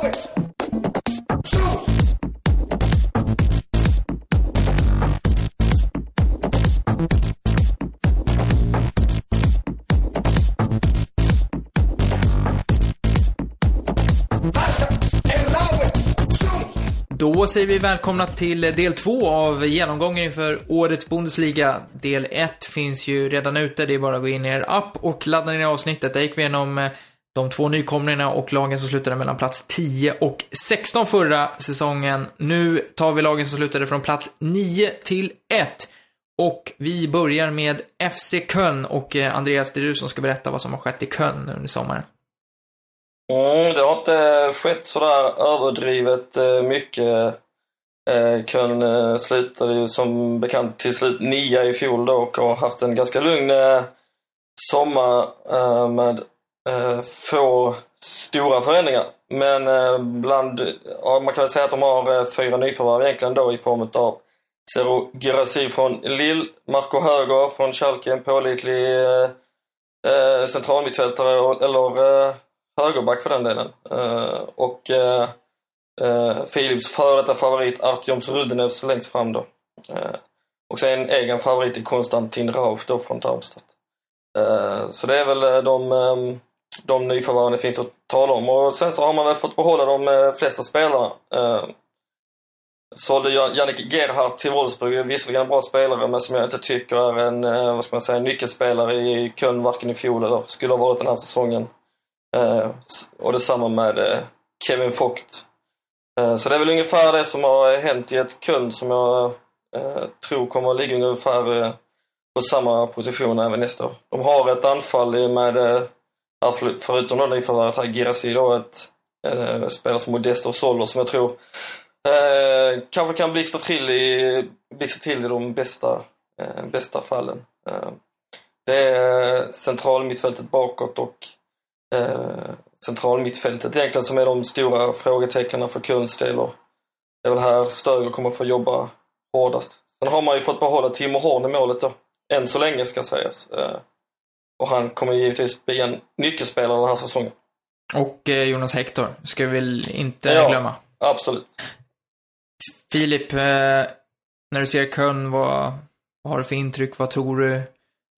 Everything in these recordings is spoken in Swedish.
Då säger vi välkomna till del två av genomgången inför årets Bundesliga. Del 1 finns ju redan ute, det är bara att gå in i er app och ladda ner avsnittet. Där gick vi igenom eh, de två nykomlingarna och lagen som slutade mellan plats 10 och 16 förra säsongen. Nu tar vi lagen som slutade från plats 9 till 1. Och vi börjar med FC Köln och eh, Andreas, det är du som ska berätta vad som har skett i Köln under sommaren. Mm, det har inte skett sådär överdrivet eh, mycket. Eh, Köln slutade ju som bekant till slut nia i fjol då och har haft en ganska lugn sommar med Eh, få stora förändringar. Men eh, bland, ja, man kan väl säga att de har eh, fyra nyförvärv egentligen då i form av Zero Girassi från Lille, Marco Höger från Schalke, en pålitlig eh, centralmittfältare eller högerback för den delen. Eh, och eh, eh, Philips före detta favorit Artyoms Rudenevs längst fram då. och sen en egen favorit i Konstantin Rauch då från Darmstadt. så det är väl de, ehm, de nyförvärven det finns att tala om. Och sen så har man väl fått behålla de eh, flesta spelarna. Eh, sålde Jannik Gerhardt till Wolfsburg, visserligen en bra spelare men som jag inte tycker är en, eh, vad ska man säga, nyckelspelare i Köln varken i fjol eller skulle ha varit den här säsongen. Och detsamma med Kevin Vogt. Så det är väl ungefär det som har hänt i ett Köln som jag tror kommer att ligga ungefär på samma position även nästa år. De har ett anfall med, förutom då nyförvärvet här, Girassi då, ett, en spelare som Modesto och Soller som jag tror eh, kanske kan blixtra till i, blixtra till i de bästa, eh, bästa fallen. Eh, det är centralmittfältet bakåt och eh, centralmittfältet egentligen som är de stora frågetecknen för Kuhns del. Och det är väl här Stöger kommer få jobba hårdast. Sen har man ju fått behålla Timo Horn i målet då. Än så länge ska sägas. Eh, och han kommer givetvis bli en nyckelspelare den här säsongen. Och eh, Jonas Hector ska vi väl inte ja, glömma. absolut. Filip, eh, när du ser Köln, vad, vad har du för intryck? Vad tror du?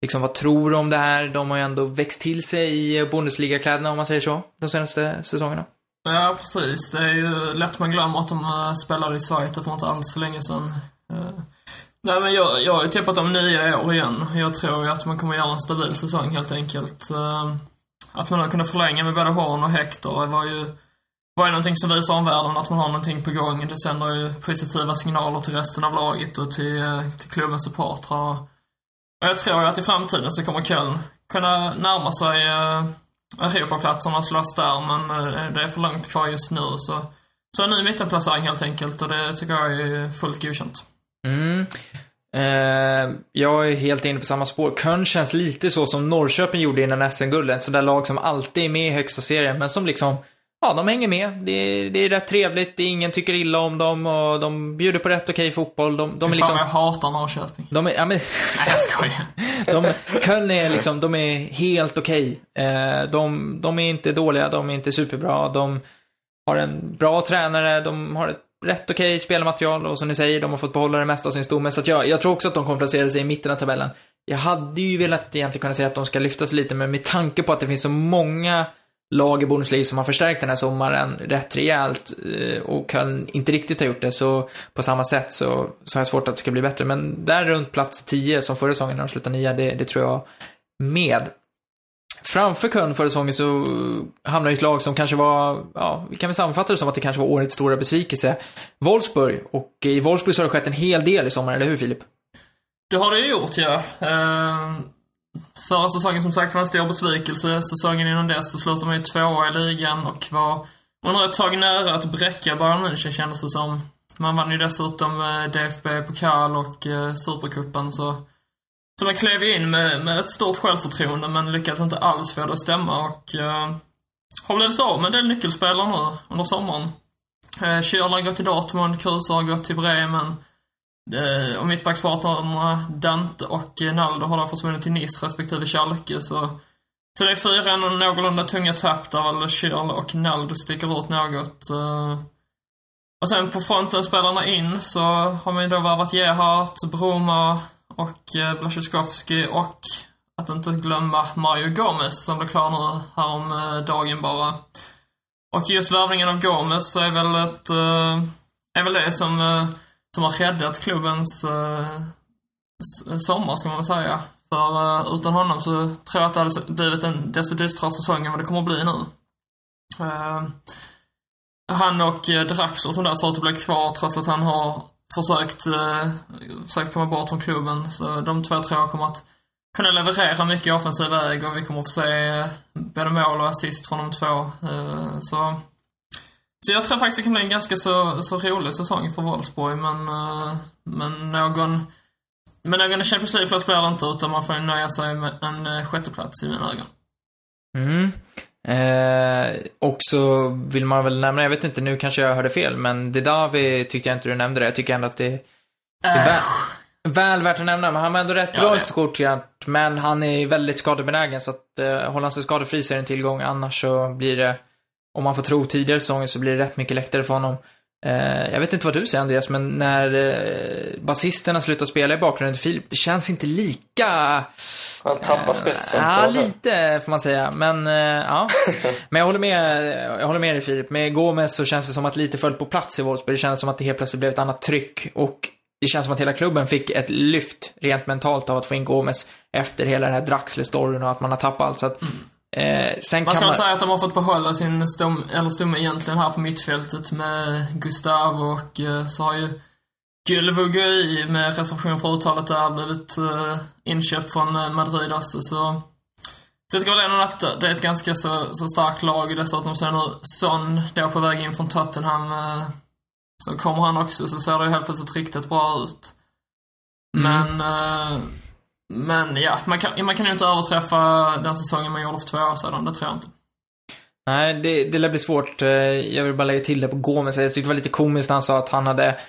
liksom, vad tror du om det här? De har ju ändå växt till sig i Bundesliga-kläderna, om man säger så, de senaste säsongerna. Ja, precis. Det är ju lätt man glömmer att de eh, spelade i Sverige för inte alls så länge sedan. Nej, men jag, jag har ju tippat om nio år igen. Jag tror ju att man kommer göra en stabil säsong helt enkelt. Eh, att man har kunnat förlänga med både Horn och Hector var ju, var ju någonting som visar omvärlden att man har någonting på gång. Det sänder ju positiva signaler till resten av laget och till, eh, till klubbens supportrar. Och jag tror att i framtiden så kommer Köln kunna närma sig eh, Europaplatserna och slåss där, men det är för långt kvar just nu. Så, så en ny mittenplacering helt enkelt och det tycker jag är fullt godkänt. Mm. Eh, jag är helt inne på samma spår. Köln känns lite så som Norrköping gjorde innan SM-guldet. Sådär lag som alltid är med i högsta serien, men som liksom Ja, de hänger med. Det är, det är rätt trevligt. Det är ingen tycker illa om dem och de bjuder på rätt okej fotboll. De, de är liksom... Fan, jag hatar Norrköping. De är, ja men... Nej, jag skojar. de, Köln är liksom, de är helt okej. Eh, de, de är inte dåliga, de är inte superbra. De har en bra tränare, de har ett rätt okej spelmaterial och som ni säger, de har fått behålla det mesta av sin stomme. Så att jag, jag tror också att de kommer placera sig i mitten av tabellen. Jag hade ju velat egentligen kunna säga att de ska lyfta sig lite, men med tanke på att det finns så många lag i Bundesliga som har förstärkt den här sommaren rätt rejält eh, och kan inte riktigt ha gjort det så på samma sätt så, så har jag svårt att det ska bli bättre. Men där runt plats 10 som förra säsongen när de slutade nia, det, det tror jag med. Framför Köln förra säsongen så hamnade ett lag som kanske var, ja, vi kan väl sammanfatta det som att det kanske var årets stora besvikelse. Wolfsburg. Och i Wolfsburg så har det skett en hel del i sommar, eller hur Filip? Det har det ju gjort, ja. Ehm, förra säsongen som sagt var en stor besvikelse. Säsongen innan dess så slutade man ju tvåa i ligan och var under ett tag nära att bräcka Bayern München kändes det som. Man vann ju dessutom eh, DFB-pokal och eh, Supercupen så... Så man klev in med, med ett stort självförtroende men lyckades inte alls få det att stämma och... eh, har blivit av med en del nyckelspelare nu under sommaren. Eh, uh, Schürrle har gått till Dortmund, Kruse har gått till Bremen. Eh, och mittbackspartnerna eh, Dante och Naldo har då försvunnit till Nice respektive Schalke så Så det är fyra någorlunda tunga tapp där väl Schürrle och Naldo sticker ut något. eh. Och sen på fronten spelarna in så har man ju då värvat Gerhardt, Broma och eh, och att inte glömma Mario Gomez som blev klar nu häromdagen eh, dagen bara. Och just värvningen av Gomez är väl ett, eh, är väl det som, eh, som har räddat klubbens eh, sommar, ska man väl säga. För eh, utan honom så tror jag att det hade blivit en desto dystrare säsong än vad det kommer att bli nu. Eh, han och Draxler som där sa att det blev kvar trots att han har försökt, eh, försökt komma bort från klubben. Så de två tror jag kommer att kunna leverera mycket i offensiv väg och vi kommer att få se eh, både mål och assist från de två. Eh, så, så jag tror faktiskt det kan bli en ganska så, så rolig säsong för Wolfsburg men, eh, men någon men någon Champions League-plats blir det inte utan man får nöja sig med en eh, sjätteplats i mina ögon. Mm. Eh, och så vill man väl nämna, jag vet inte, nu kanske jag hörde fel, men Didavi tyckte jag inte du nämnde det. Jag tycker ändå att det är Äh, väl, väl värt att nämna. Men han var ändå rätt Ja, bra det. i sitt men han är väldigt skadebenägen. Så att eh, håller han sig skadefri så är det en tillgång. Annars så blir det, om man får tro tidigare säsonger, så blir det rätt mycket läktare för honom. Eh, jag vet inte vad du säger Andreas, men när eh, basisterna slutar spela i bakgrunden till Filip, det känns inte lika... Han tappar spetsen. Ja, man säga. lite får man säga. Men eh, ja. Men jag håller med, jag håller med dig Filip. Med Gomes så känns det som att lite föll på plats i Wolfsburg. Det känns som att det helt plötsligt blev ett annat tryck. Och det känns som att hela klubben fick ett lyft rent mentalt av att få in Gomes efter hela den här Draxler-storyn och att man har tappat allt. Så att, eh, sen Man ska man... säga att de har fått behålla sin stum, eller stumme egentligen här på mittfältet med Gustav och eh, så har ju Gylvugui med reservation för uttalet där blivit eh, inköpt från eh, Madrid också så så jag tycker väl ändå att det är ett ganska så, så starkt lag. Dessutom så är nu Son då på väg in från Tottenham. Eh, så kommer han också så ser det ju helt plötsligt riktigt bra ut. Men, eh, men ja, man kan, man kan ju inte överträffa den säsongen man gjorde för två år sedan. Det tror jag inte. Nej, det, det lär bli svårt. Eh, Jag vill bara lägga till det på Gomes. Jag tyckte det var lite komiskt när han sa att han hade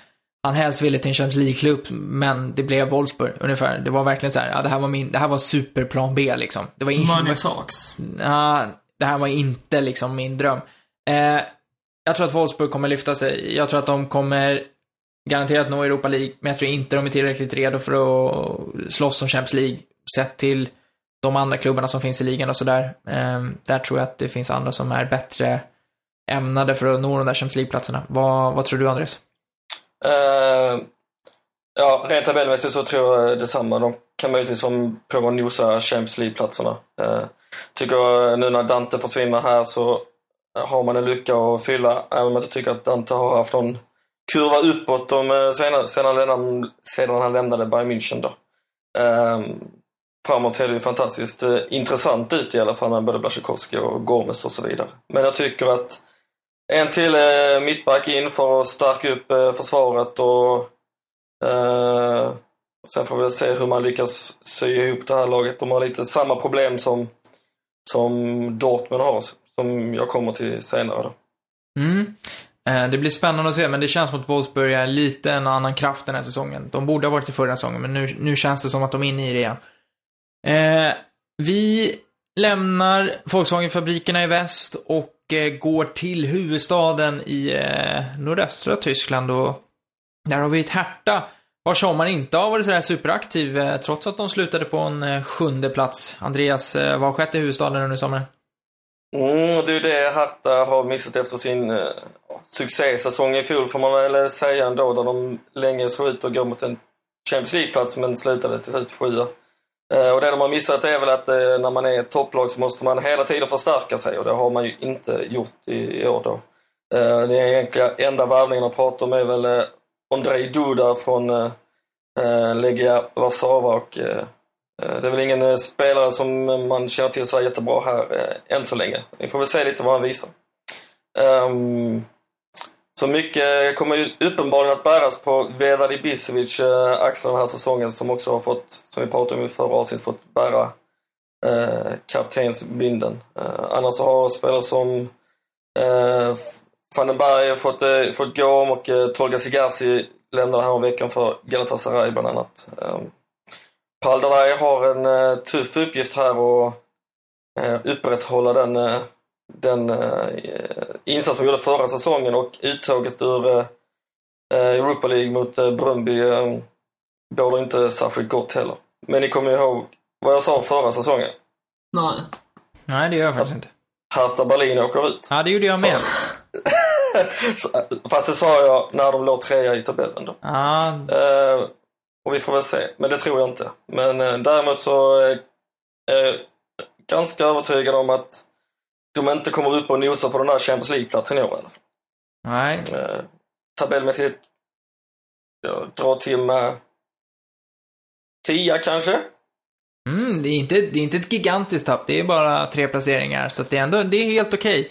han helst ville till en Champions League-klubb, men det blev Wolfsburg ungefär. Det var verkligen så här, ja, det här var min, det här var superplan B liksom. Det var inte, Money talks. ja, det här var inte liksom min dröm. Eh, jag tror att Wolfsburg kommer lyfta sig. Jag tror att de kommer garanterat nå Europa League, men jag tror inte de är tillräckligt redo för att slåss om Champions League, sett till de andra klubbarna som finns i ligan och sådär. Ehm, där tror jag att det finns andra som är bättre ämnade för att nå de där Champions League-platserna. Vad, vad tror du, Andres? Uh, ja, rent tabellmässigt så tror jag detsamma. De kan möjligtvis prova att nosa Champions League-platserna. Uh, tycker nu när Dante försvinner här så har man en lucka att fylla. Även om jag inte tycker att Dante har haft någon kurva uppåt de, eh, senare, sedan, han lämnade, sedan han lämnade Bayern München. Då. Eh, framåt ser det ju fantastiskt eh, intressant ut i alla fall med både Blasjukovskij och Gomes och så vidare. Men jag tycker att en till eh, mittback in för att stärka upp eh, försvaret och eh, sen får vi se hur man lyckas sy ihop det här laget. De har lite samma problem som, som Dortmund har, som jag kommer till senare. Då. Mm. Eh, det blir spännande att se, men det känns som att Wolfsburg är lite en annan kraft den här säsongen. De borde ha varit i förra säsongen, men nu, nu känns det som att de är inne i det igen. Eh, vi lämnar Volkswagen-fabrikerna i väst och eh, går till huvudstaden i eh, nordöstra Tyskland och där har vi ett Hertha vars sommar inte har varit sådär superaktiv eh, trots att de slutade på en eh, sjunde plats. Andreas, eh, vad har skett i huvudstaden under sommaren? Mm, det är ju det Hertha har missat efter sin eh, succésäsong i fjol får man väl säga ändå, där de länge såg ut att gå mot en Champions League-plats men slutade till slut sjua. Eh, och det de har missat är väl att eh, när man är ett topplag så måste man hela tiden förstärka sig och det har man ju inte gjort i, i år då. Eh, den egentliga enda värvningen att prata om är väl eh, Andrei Duda från eh, eh Legia Warszawa och Eh, Eh, det är väl ingen eh, spelare som eh, man känner till så här jättebra här än så länge. Vi får väl se lite vad han visar. Ehm, så mycket kommer ju uppenbarligen att bäras på Vedad Ibisevic axeln axlar den här säsongen som också har fått, som vi pratade om i förra avsnittet, fått bära eh, kaptensbinden. Eh, annars har spelare som eh, van den Berg fått, eh, fått gå om och eh, Tolga Sigazi lämnade här veckan för Galatasaray bland annat. Ehm, Paldalaj har en uh, tuff uppgift här och eh, upprätthålla den, eh, den eh, insats man gjorde förra säsongen och uttåget ur eh, Europa League mot eh, Bröndby eh, bådar inte särskilt gott heller. Men ni kommer ihåg vad jag sa förra säsongen? Nej. Nej, det gör jag faktiskt inte. Hertha Berlin åker ut. Ja, det gjorde jag med. Så- Fast det sa jag när de låg trea i tabellen då. Ja, Eh, och vi får väl se, men det tror jag inte. Men eh, däremot så eh, är jag ganska övertygad om att de inte kommer upp och nosa på den där Champions League-platsen i år i alla fall. nej. Eh, tabellmässigt, jag drar till med tia kanske. Mm, det, är inte, det är inte ett gigantiskt tapp, det är bara tre placeringar. Så det är ändå, det är helt okej.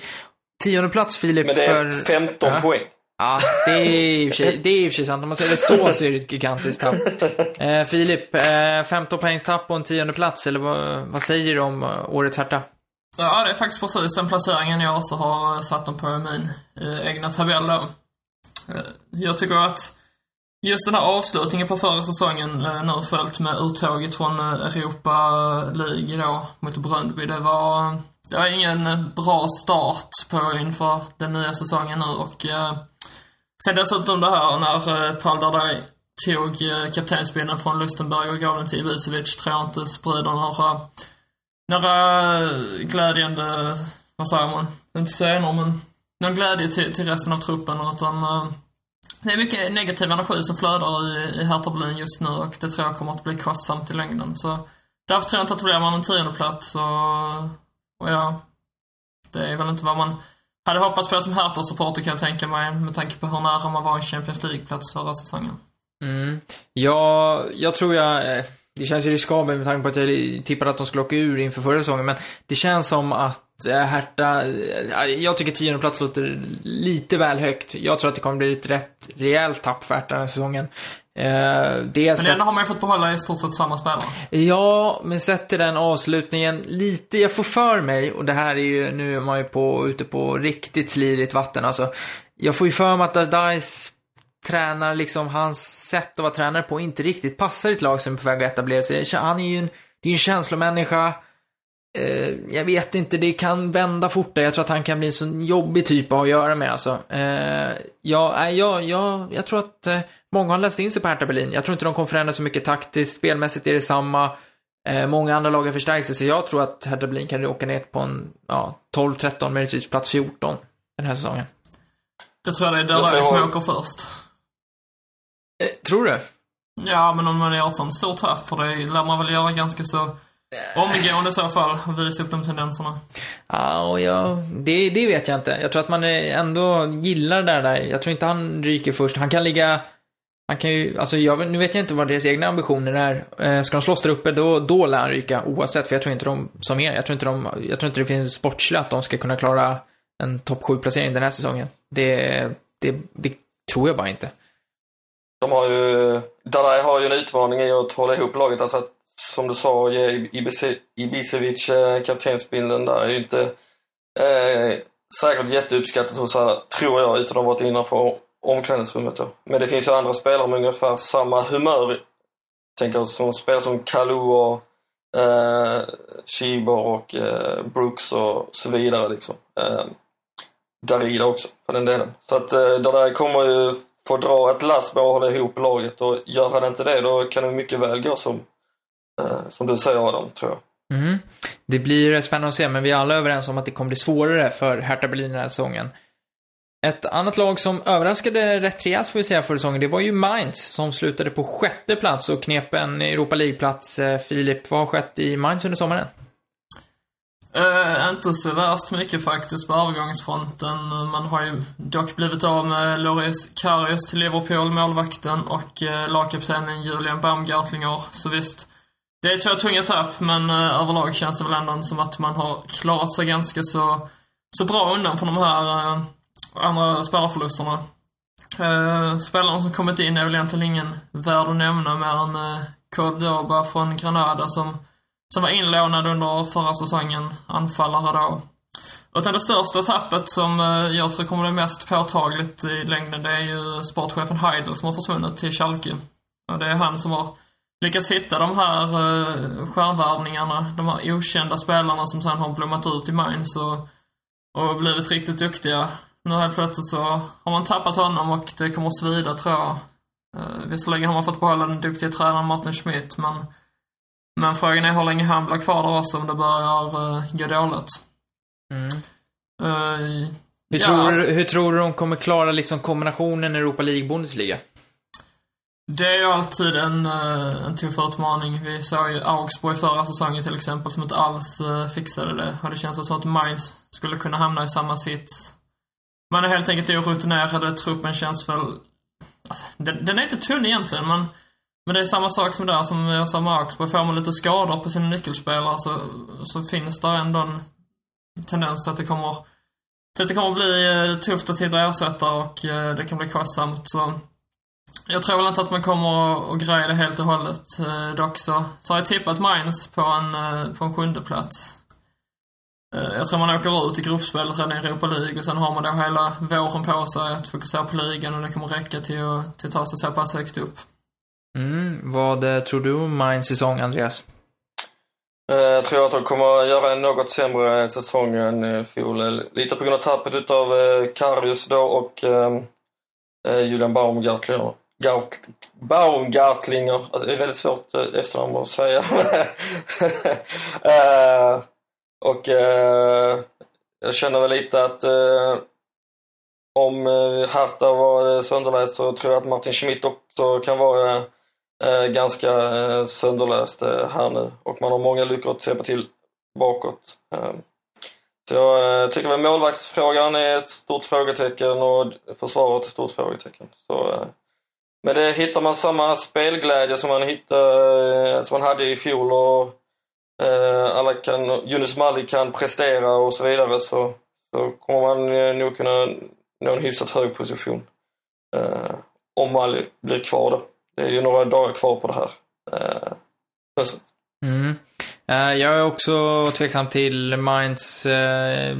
Tionde plats Filip Men det är för... 15 Ja. poäng. Ja, det är i och för sig, det är i och för sig sant. Om man säger det så, så är det ett gigantiskt tapp. Eh, Filip, eh, 15 poängs tapp och en tionde plats eller vad, vad säger du om eh, årets Hertha? Ja, det är faktiskt precis den placeringen jag också har satt dem på i min eh, egna tabell då. Eh, jag tycker att just den här avslutningen på förra säsongen eh, nu följt med uttåget från eh, Europa League då mot Bröndby. Det var, det var ingen eh, bra start på inför den nya säsongen nu och eh, sen dessutom det här när eh, Paul Dardai tog eh, kaptensbindeln från Lustenberg och gav den till Ibisevic tror jag inte sprider några några eh, glädjande, vad säger man, inte scener men någon glädje till, till resten av truppen utan eh, det är mycket negativ energi som flödar i, i Hertha Berlin just nu och det tror jag kommer att bli kostsamt i längden. Så därför tror jag inte att det blir man en tiondeplats och, och ja, det är väl inte vad man hade hoppats på som Hertha-supporter kan jag tänka mig med tanke på hur nära man var en Champions League-plats förra säsongen. Mm. Ja, jag tror jag... Eh, det känns ju riskabelt med tanke på att jag tippade att de skulle åka ur inför förra säsongen, men det känns som att eh, Hertha... Eh, jag tycker tionde plats låter lite väl högt. Jag tror att det kommer bli ett rätt rejält tapp för Hertha den här säsongen. Eh, Men ändå har man ju fått behålla i stort sett samma spelare. Ja, men sett till den avslutningen, lite, jag får för mig, och det här är ju, nu är man ju på, ute på riktigt slirigt vatten alltså. Jag får ju för mig att Dardais tränar, liksom, hans sätt att vara tränare på inte riktigt passar ett lag som är på väg att etablera sig. Han är ju en, det är en känslomänniska. Eh, jag vet inte, det kan vända fortare. Jag tror att han kan bli en sån jobbig typ att ha att göra med alltså. Eh, ja, nej, jag, jag, jag tror att eh, många har läst in sig på Hertha Berlin. Jag tror inte de kommer förändra så mycket taktiskt. Spelmässigt är det samma. Eh, många andra lag har förstärkt sig, så jag tror att Hertha Berlin kan åka ner på en ja, 12-13, möjligtvis plats 14 den här säsongen. Det tror jag det är Jag tror- som åker först. Eh, tror du? Ja, men om man gör ett sånt stort tapp, för det lär man väl göra ganska så omgående i så fall, visa upp de tendenserna. Ja, och jag, det, det vet jag inte. Jag tror att man ändå gillar det där. Jag tror inte han ryker först. Han kan ligga... Han kan ju, alltså jag, nu vet jag inte vad deras egna ambitioner är. Eh, ska de slåss där uppe, då, då lär han ryka oavsett. För jag tror inte de, som er, jag tror inte de, jag tror inte det finns sportsliga att de ska kunna klara en topp 7-placering den här säsongen. Det, det, det tror jag bara inte. De har ju, Dadai har ju en utmaning i att hålla ihop laget. Alltså att, som du sa, eh, ge Ibisevic eh, kaptensbilden där är ju inte eh, säkert jätteuppskattat hos alla, tror jag, utan att ha varit innanför omklädningsrummet. Då. Men det finns ju andra spelare med ungefär samma humör. Tänker jag som spelare som Kalu och eh, Shibor och eh, Brooks och så vidare. Liksom. Eh, Darida också, för den delen. Så att eh, det där kommer ju få dra ett lass med att hålla ihop laget och gör han inte det då kan det mycket väl gå som, som du säger Adam, tror jag. Mm. Det blir spännande att se, men vi är alla överens om att det kommer bli svårare för Hertha Berlin den här säsongen. Ett annat lag som överraskade rätt rejält får vi säga förra säsongen, det var ju Mainz som slutade på sjätte plats och knep en Europa League-plats. Eh, Filip, vad har skett i Mainz under sommaren? Eh, inte så värst mycket faktiskt på övergångsfronten. Man har ju dock blivit av med Loris Karius till Liverpool, målvakten, och eh, lagkaptenen Julian Baumgartlinger. Så visst, det är två tunga tapp, men eh, överlag känns det väl ändå som att man har klarat sig ganska så, så bra undan från de här eh, andra spelarförlusterna. Uh, eh, spelarna som kommit in är väl egentligen ingen värd att nämna mer än uh, Cordoba från Granada som som var inlånad under förra säsongen, anfallare då. Utan det största tappet som uh, jag tror kommer bli mest påtagligt i längden, det är ju sportchefen Heidel som har försvunnit till Schalke. Och det är han som har lyckas hitta de här uh, stjärnvärvningarna, de här okända spelarna som sen har blommat ut i Mainz och, och blivit riktigt duktiga. Nu helt plötsligt så har man tappat honom och det kommer svida tror jag. Uh, visserligen har man fått behålla den duktiga tränaren Martin Schmidt men, men frågan är hur länge han blir kvar där också om det börjar uh, gå dåligt. Mm. Uh, Hur, ja, tror, alltså- du- hur tror du de kommer klara liksom kombinationen Europa League-Bundesliga? Det är ju alltid en, eh, en tuff utmaning. Vi såg ju Augsburg förra säsongen till exempel som inte alls eh, fixade det. Och det känns som att Mainz skulle kunna hamna i samma sits. Man är helt enkelt orutinerade, truppen känns väl... Alltså, den, den är inte tunn egentligen, men, men det är samma sak som där som jag sa med Augsburg. Får man lite skador på sina nyckelspelare så, så finns det ändå en tendens till att det kommer, till att det kommer bli eh, tufft att hitta ersättare och det kan bli kostsamt. Så jag tror väl inte att man kommer att- greja det helt och hållet. Eh, dock så, så har jag tippat Mainz på en, eh, på en sjunde plats. Eh, jag tror man åker ut i gruppspelet redan i Europa League och sen har man då hela våren på sig att fokusera på ligan och det kommer räcka till att, till att ta sig så pass högt upp. Mm. Vad eh, tror du om Mainz säsong, Andreas? Eh, Jag tror att de kommer att göra en något sämre säsong än i fjol. Lite på grund av tappet utav eh, Karius då och Julian Baumgartlinger. Gaut, Baumgartlinger. Alltså, det är väldigt svårt eh, efternamn att säga. uh, och uh, jag känner väl lite att uh, om Hertha var sönderläst så tror jag att Martin Schmidt också kan vara ganska sönderläst här nu och man har många luckor att släppa till bakåt. Så jag tycker väl målvaktsfrågan är ett stort frågetecken och försvaret ett stort frågetecken. Så, men det hittar man samma spelglädje som man, hittade, eh, som man hade i fjol och eh, alla kan, Yunus Malik kan prestera och så vidare så, så kommer man eh, nog kunna nå en hyfsat hög position. Eh, om Malik blir kvar då. Det är ju några dagar kvar på det här eh, fönstret. Mm. Eh, jag är också tveksam till Mainz eh,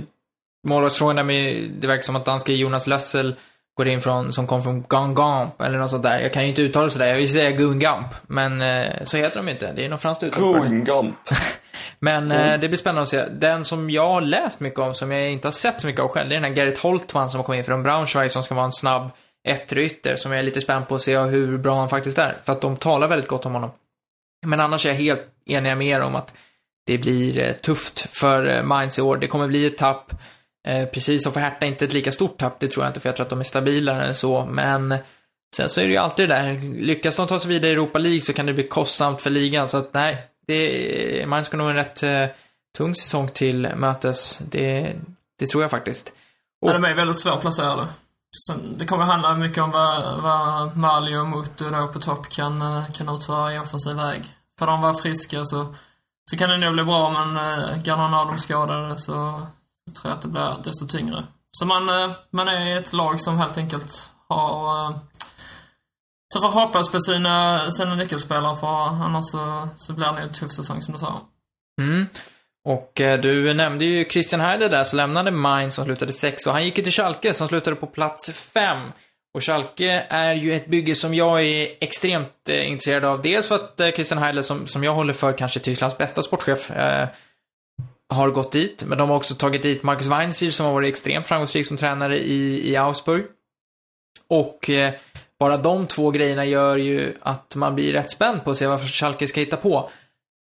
målvaktsfrågan där det verkar som att danske Jonas Lössel går in från, som kom från Gangamp eller något sånt där. Jag kan ju inte uttala sådär. Jag vill säga Gungamp. Men eh, så heter de ju inte. Det är något franskt uttal. Kungamp. Men eh, det blir spännande att se. Den som jag har läst mycket om, som jag inte har sett så mycket av själv, det är den här Gerrit Holtman som har kommit in från Braunschweig som ska vara en snabb ytter som jag är lite spänd på att se hur bra han faktiskt är. För att de talar väldigt gott om honom. Men annars är jag helt enig med er om att det blir eh, tufft för eh, Mainz i år. Det kommer bli ett tapp. Eh, precis som för Hertha, inte ett lika stort tapp, det tror jag inte, för jag tror att de är stabilare än så. Men sen så är det ju alltid det där, lyckas de ta sig vidare i Europa League så kan det bli kostsamt för ligan. Så att nej, det, Mainz ska nog en rätt eh, tung säsong till mötes. Det, det tror jag faktiskt. Ja, de är väldigt svårplacerade. Sen, det kommer handla mycket om vad, vad Mali och Mutu då på topp kan, eh, kan utföra i offensiv väg. För de var friska så, så kan det nog bli bra, men uh, går någon av dem skadade så, så tror jag att det blir desto tyngre. Så man, eh, man är ett lag som helt enkelt har eh, så får hoppas på sina, sina nyckelspelare för annars så, så blir det en tuff säsong som du sa. Mm. Och eh, du nämnde ju Christian Heide där, som lämnade Mainz som slutade sex och han gick ju till Schalke som slutade på plats fem. Och Schalke är ju ett bygge som jag är extremt eh, intresserad av. Dels för att eh, Christian Heider, som, som jag håller för kanske Tysklands bästa sportchef, eh, har gått dit. Men de har också tagit dit Marcus Weinziel som har varit extremt framgångsrik som tränare i, i Augsburg. Och eh, bara de två grejerna gör ju att man blir rätt spänd på att se vad Schalke ska hitta på.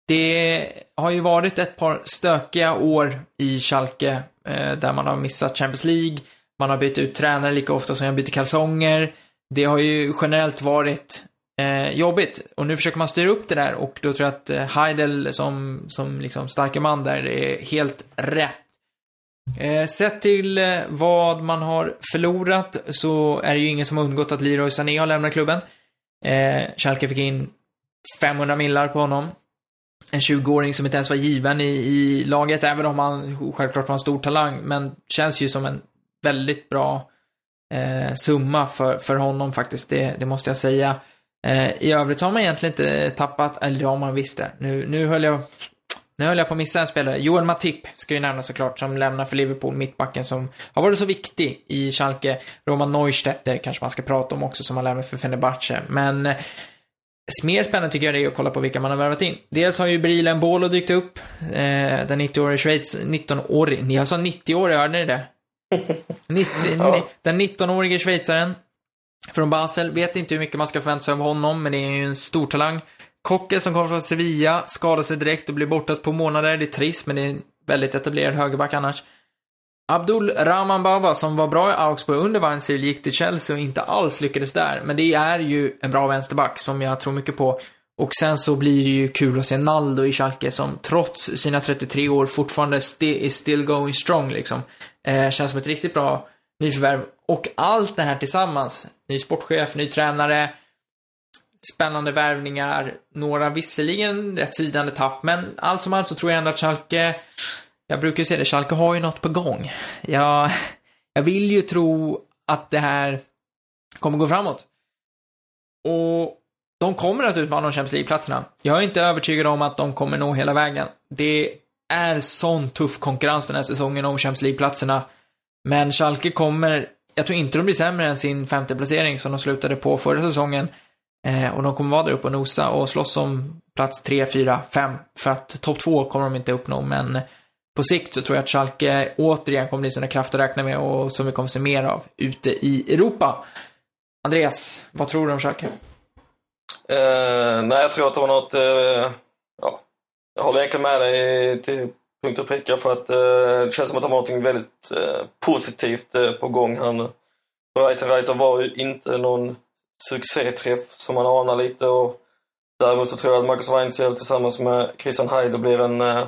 Det har ju varit ett par stökiga år i Schalke eh, där man har missat Champions League. Man har bytt ut tränare lika ofta som jag byter kalsonger. Det har ju generellt varit eh, jobbigt. Och nu försöker man styra upp det där och då tror jag att eh, Heidel som, som liksom starke man där är helt rätt. Eh, sett till eh, vad man har förlorat så är det ju ingen som har undgått att Leroy Sané har lämnat klubben. Eh, Schalke fick in 500 millar på honom. En 20-åring som inte ens var given i, i laget, även om han självklart var en stor talang, men känns ju som en väldigt bra eh, summa för, för honom faktiskt, det, det måste jag säga. Eh, I övrigt så har man egentligen inte tappat, eller ja, man visste. Nu, nu höll jag nu höll jag på att missa en spelare. Joel Matip ska ju nämnas såklart, som lämnar för Liverpool, mittbacken som har varit så viktig i Schalke. Roman Neustetter kanske man ska prata om också, som har lämnat för Fenerbahce. Men mer spännande tycker jag det är att kolla på vilka man har värvat in. Dels har ju Brilen Bolo dykt upp. Eh, den 90-årige Schweiz, 19-årig, jag sa 90-årig, hörde ni det? 90, Ja. Den 19-årige schweizaren från Basel, vet inte hur mycket man ska förvänta sig av honom, men det är ju en stor talang. Kocke som kommer från Sevilla, skadar sig direkt och blir borta ett par månader. Det är trist, men det är en väldigt etablerad högerback annars. Abdul Rahman Baba som var bra i Augsburg under Weinzierl gick till Chelsea och inte alls lyckades där. Men det är ju en bra vänsterback som jag tror mycket på. Och sen så blir det ju kul att se Naldo i Schalke som trots sina 33 år fortfarande st is still going strong liksom. Eh, känns som ett riktigt bra nyförvärv. Och allt det här tillsammans, ny sportchef, ny tränare, spännande värvningar, några visserligen rätt svidande tapp, men allt som allt så tror jag ändå att Schalke, jag brukar ju säga det, Schalke har ju något på gång. Jag, jag vill ju tro att det här kommer gå framåt. Och de kommer att utmana om Champions League-platserna. Jag är inte övertygad om att de kommer nå hela vägen. Det är sån tuff konkurrens den här säsongen om Champions League-platserna. Men Schalke kommer, jag tror inte de blir sämre än sin femte placering som de slutade på förra säsongen. Eh, och de kommer vara där uppe och nosa och slåss om plats 3, 4, 5. För att topp 2 kommer de inte uppnå, men på sikt så tror jag att Schalke återigen kommer bli sina krafter att räkna med och som vi kommer se mer av ute i Europa. Andreas, vad tror du om Schalke? Eh, nej, jag tror att det var något... Eh, ja, jag håller egentligen med dig till punkt och pricka för att eh, det känns som att de har något väldigt eh, positivt eh, på gång här nu. Reiter Writer var ju inte någon succéträff som man anar lite och däremot så tror jag att Marcus Weinzierl tillsammans med Christian Heider blir en eh,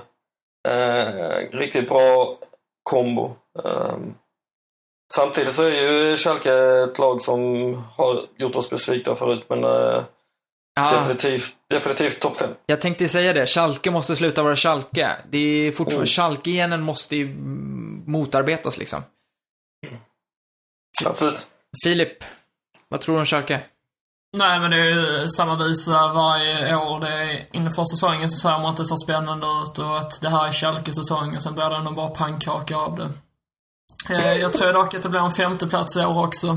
eh, riktigt bra kombo. Ehm, samtidigt så är ju Schalke ett lag som har gjort oss besvikna förut men eh, Ja, definitivt, definitivt topp fem. jag tänkte säga det. Schalke måste sluta vara Schalke. Det är fortfarande, Mm. Schalke-genen måste ju motarbetas liksom. Absolut. Filip, vad tror du om Schalke? Nej, men det är ju samma visa varje år. Det är, inför säsongen så säger man att det ser spännande ut och att det här är Schalke-säsong och sen blir det ändå bara pannkaka av det. Eh, Jag tror dock att det blir en femteplats i år också.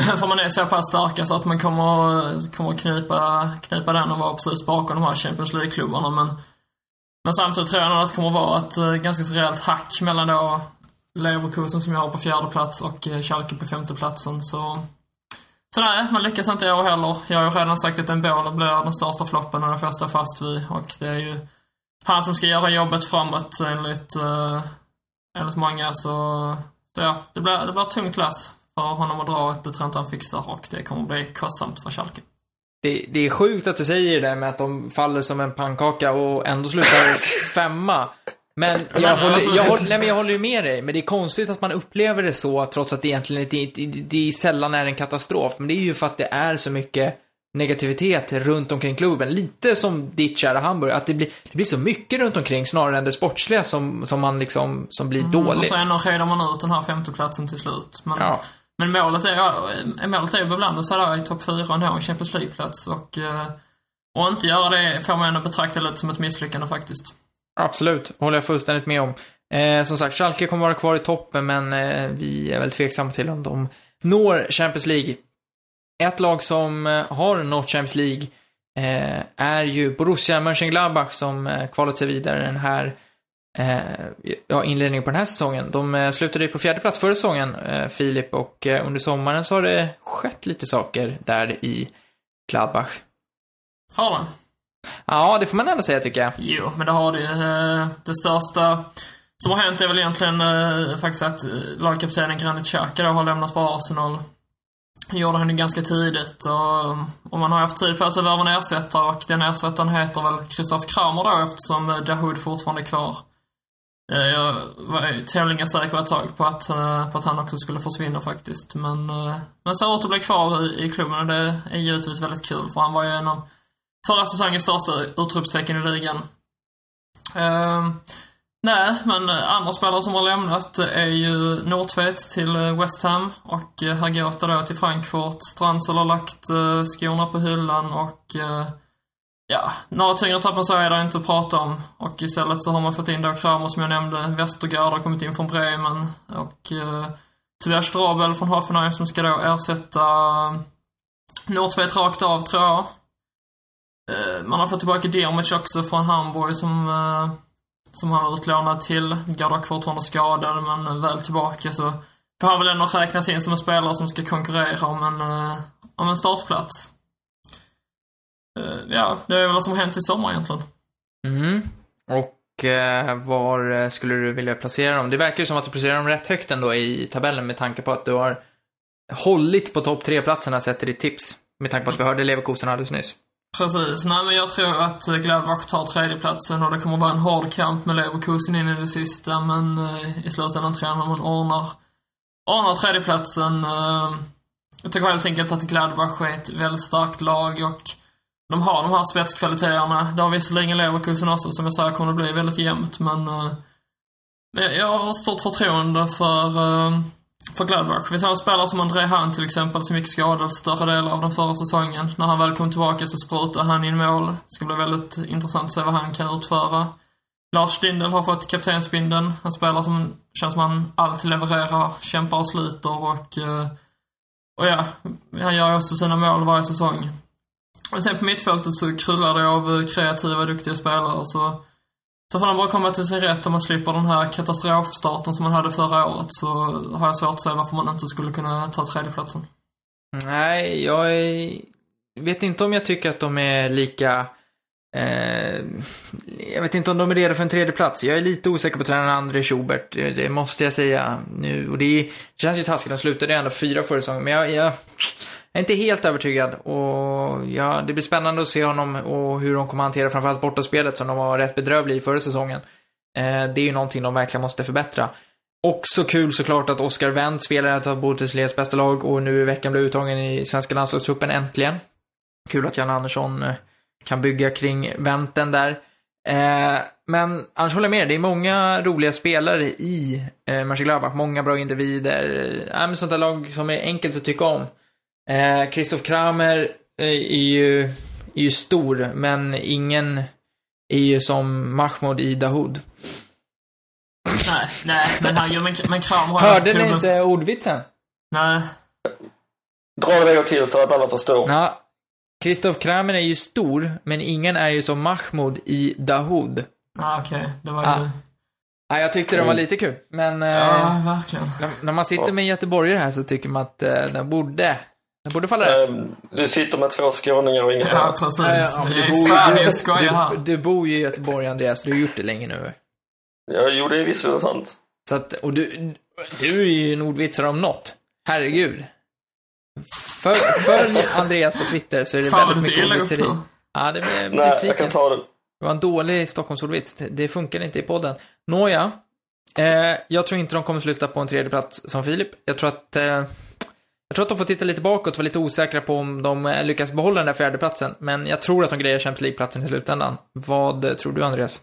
För man är så pass starka så att man kommer, kommer knipa, knipa den och vara precis bakom de här Champions League-klubbarna. Men, men samtidigt tror jag nog att det kommer vara ett eh, ganska så rejält hack mellan då Leverkusen som jag har på fjärde plats och eh, Schalke på femte platsen, Så så nej, man lyckas inte i år heller. Jag har ju redan sagt att en blir den största floppen och det första fast vid. Och det är ju han som ska göra jobbet framåt enligt, eh, enligt många. Så, så ja, det blir, det blir ett tungt lass för honom att dra. Det tror jag inte han fixar och det kommer bli kostsamt för Schalke. Det, det är sjukt att du säger det där med att de faller som en pannkaka och ändå slutar femma. Men jag Men, håller, alltså- jag, håller, nej, men jag håller ju med dig. Men det är konstigt att man upplever det så, trots att det egentligen inte, det, det sällan är en katastrof. Men det är ju för att det är så mycket negativitet runt omkring klubben. Lite som ditt kära Hamburg, att det blir, det blir så mycket runt omkring snarare än det sportsliga som, som man liksom, som blir Och dåligt. så ändå redar man ut den här femteplatsen till slut. Men, Ja men målet är, målet är ju att beblanda sig där i topp 4 och nå en Champions League-plats. Och, eh, och inte göra det får man ändå betrakta lite som ett misslyckande faktiskt. Absolut, håller jag fullständigt med om. Eh, som sagt, Schalke kommer vara kvar i toppen, men eh, vi är väl tveksamma till om de når Champions League. Ett lag som eh, har nått Champions League eh, är ju Borussia Mönchengladbach som eh, kvalat sig vidare den här eh, ja, inledningen på den här säsongen. De eh, slutade ju på fjärde plats förra säsongen, eh, Filip, och eh, under sommaren så har det skett lite saker där i Gladbach. Har den? Ja, det får man ändå säga tycker jag. Jo, men det har det ju. Det största som har hänt är väl egentligen faktiskt att lagkaptenen Granit Xhaka har lämnat för Arsenal. Gjorde han ju ganska tidigt och, och man har haft tid på sig att värva en ersättare och den ersättaren heter väl Christoph Kramer då eftersom Dahoud fortfarande är kvar. Eh, jag var ju tämligen säker ett tag på att, eh, på att han också skulle försvinna faktiskt. Men, eh, men ser ut att bli kvar i, i klubben och det är givetvis väldigt kul för han var ju en av förra säsongens största utropstecken i ligan. Uh, nej, men andra spelare som har lämnat är ju Nordtvedt till West Ham och eh, Hagota då till Frankfurt. Strandsel har lagt skorna på hyllan och uh, ja, några tyngre tapp så är det inte att prata om. Och istället så har man fått in då Kramer som jag nämnde. Westergaard har kommit in från Bremen och eh, Tobias Strabel från Hoffenheim som ska då ersätta eh, Nordtvedt rakt av tror jag. Eh, man har fått tillbaka Dermich också från Hamburg som, eh, som han var utlånad till. Gardak fortfarande skadad, men väl tillbaka så får han väl ändå räknas in som en spelare som ska konkurrera om en, eh, om en startplats. Eh, ja, det är väl vad som har hänt i sommar egentligen. Mm. Och eh, var eh, skulle du vilja placera dem? Det verkar ju som att du placerar dem rätt högt ändå i tabellen med tanke på att du har hållit på topp tre-platserna sett till ditt tips. Med tanke på att vi hörde Leverkusen alldeles nyss. Precis. Nej, men jag tror att Gladbach tar tredjeplatsen och det kommer vara en hård kamp med Leverkusen in i det sista, men eh, i slutändan tror jag man ordnar, ordnar tredjeplatsen. Eh, jag tycker helt enkelt att Gladbach är ett väldigt starkt lag och de har de här spetskvaliteterna. Det har visserligen Leverkusen också, som jag sa, kommer det bli väldigt jämnt, men eh, jag har stort förtroende för, eh, för Gladbach. Vi har spelare som André Hahn till exempel, som gick skadad större delen av den förra säsongen. När han väl kom tillbaka så sprutade han in mål. Det ska bli väldigt intressant att se vad han kan utföra. Lars Lindel har fått kaptensbindeln. En spelare som känns som han alltid levererar, kämpar och sliter och... Eh, och ja, han gör ju också sina mål varje säsong. Och sen på mittfältet så kryllar det av eh, kreativa, duktiga spelare så... Så får han bara komma till sin rätt om man slipper den här katastrofstarten som man hade förra året så har jag svårt att se varför man inte skulle kunna ta tredjeplatsen. Nej, jag är... vet inte om jag tycker att de är lika... Eh, jag vet inte om de är redo för en tredje plats. Jag är lite osäker på tränaren André Schubert, det, måste jag säga nu. Och det, är, det känns ju taskigt, de slutade ändå fyra förra säsongen. Men jag, jag är inte helt övertygad. Och ja, det blir spännande att se honom och hur de kommer hantera framförallt bortaspelet som de var rätt bedrövliga i förra säsongen. Eh, det är ju någonting de verkligen måste förbättra. Också kul såklart att Oscar Wendt spelar ett av Bundesligas bästa lag och nu i veckan blev uttagen i svenska landslagstruppen äntligen. Kul att Jan Andersson eh, kan bygga kring Wendten där. Eh, men annars håller jag med, det är många roliga spelare i eh, Mönchengladbach. Många bra individer. Eh, sånt där lag som är enkelt att tycka om. Eh, Christoph Kramer eh, är, ju, är ju stor, men ingen är ju som Mahmoud i Dahoud. Nej, nej, men han, men, men Kram har Hörde ni inte ordvitsen? Nej, Dra det till så att alla förstår. Ja. Christoph Kramer är ju stor, men ingen är ju som Mahmoud i Dahoud. ah, okej. Det var ju... Ja. Ja, jag tyckte det var lite kul, men eh, Ja, verkligen. när, när man sitter med en göteborgare här så tycker man att eh, den borde, den borde falla rätt. Ehm, Du sitter med två skåningar och inget Ja, annat. precis. Ja, ja, du bor- fan du- jag skojar här. Du, du bor ju i Göteborg, Andreas. Du har gjort det länge nu. Ja, jo, det är visserligen sant. Så att, och du, du är ju en ordvitsare om något. Herregud. För, följ Andreas på Twitter så är det Fan väldigt mycket ordvitseri. Ja, det blev Nej, jag kan ta det. Det var en dålig Stockholmsordvits. Det- Det funkar inte i podden. Nåja. Eh, jag tror inte de kommer sluta på en tredje plats som Filip. Jag tror att eh, jag tror att de får titta lite bakåt och vara lite osäkra på om de eh, lyckas behålla den där fjärdeplatsen. Men jag tror att de grejer Champions League-platsen i slutändan. Vad eh, tror du, Andreas?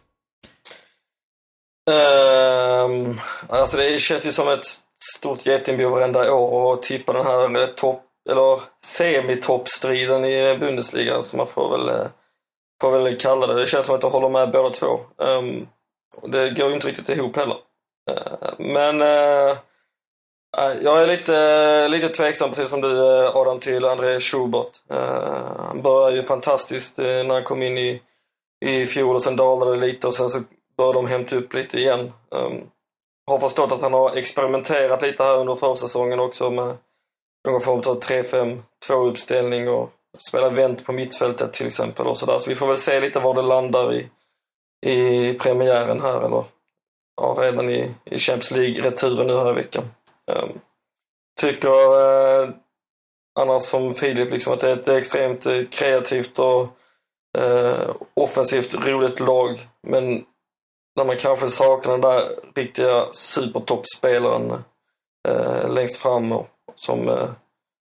Um, alltså det känns ju som ett stort getingbo varenda år att tippa den här eh, topp, eller semitoppstriden i Bundesliga som man får väl, får väl kalla det. Det känns som att jag håller med båda två. Um, det går ju inte riktigt ihop heller. Uh, men uh, Eh, jag är lite, lite tveksam, precis som du eh, Adam, till André Schubert. Eh, han började ju fantastiskt när han kom in i, i fjol och sen dalade det lite och sen så började de hämta upp lite igen. Ehm, har förstått att han har experimenterat lite här under försäsongen också med någon form av 3-5-2 uppställning och spelat vänt på mittfältet till exempel och sådär. Så vi får väl se lite var det landar i, i premiären här eller ja, redan i, i Champions League-returen nu här i veckan. Ehm, tycker eh, annars som Filip liksom att det är ett extremt eh, kreativt och eh, offensivt roligt lag. Men när man kanske saknar den där riktiga supertoppspelaren eh, längst fram och som eh,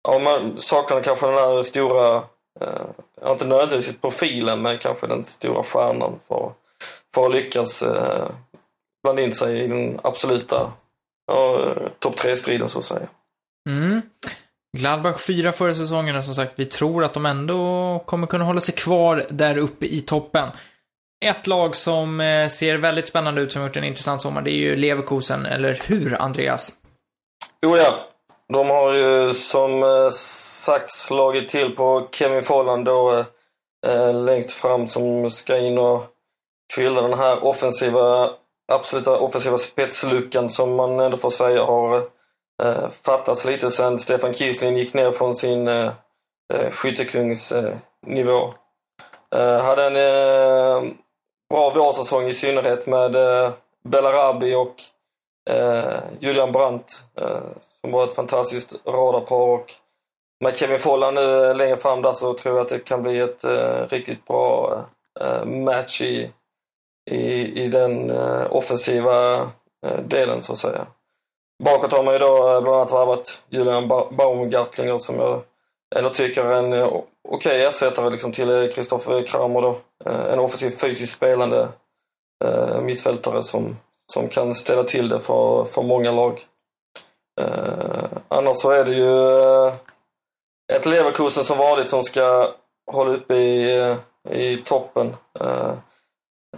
ja, man saknar kanske den där stora, eh, inte nödvändigtvis profilen men kanske den stora stjärnan för, för att lyckas eh, blanda in sig i den absoluta ja, topp tre-striden så att säga. Mm. Gladbach fyra förra säsongen och som sagt, vi tror att de ändå kommer kunna hålla sig kvar där uppe i toppen. Ett lag som eh, ser väldigt spännande ut, som har gjort en intressant sommar, det är ju Leverkusen, eller hur, Andreas? Jo ja, de har ju som eh, sagt slagit till på Kevin Folland då eh, eh, längst fram som ska in och fylla den här offensiva, absoluta offensiva spetsluckan som man ändå får säga har eh, fattats lite sen Stefan Kieslin gick ner från sin eh, eh, skyttekungsnivå. Eh, hade en eh, bra vårsäsong i synnerhet med eh, Belarabi och eh, Julian Brandt eh, som var ett fantastiskt radarpar och med Kevin Folland nu eh, längre fram där så tror jag att det kan bli ett eh, riktigt bra eh, match i, i, i den eh, offensiva eh, delen så att säga. Bakåt har man ju då eh, bland annat värvat Julian Baumgartlinger som jag ändå tycker är en okej okay ersättare liksom till Kristoffer Kramer då. En offensiv fysiskt spelande mittfältare som, som kan ställa till det för, för många lag. Annars så är det ju ett Leverkusen som vanligt som ska hålla uppe i, i toppen.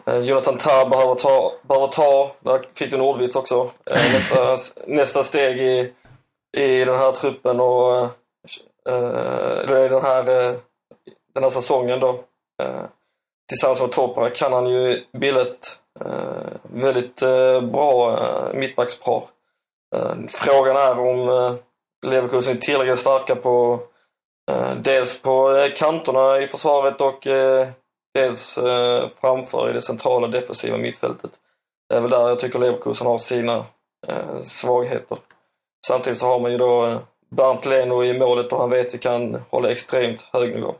Eh, Jonathan Tah behöver ta, behöver ta, där fick du en ordvits också, eh, nästa, nästa steg i, i den här truppen och eh, eller i den här, den här säsongen då. Tillsammans med Topra kan han ju bilda ett väldigt bra mittbackspar. Frågan är om Leverkusen är tillräckligt starka på dels på kanterna i försvaret och eh, dels framför i det centrala defensiva mittfältet. Det är väl där jag tycker Leverkusen har sina eh, svagheter. Samtidigt så har man ju då eh, Bernt Leno i målet och han vet att vi kan hålla extremt hög nivå.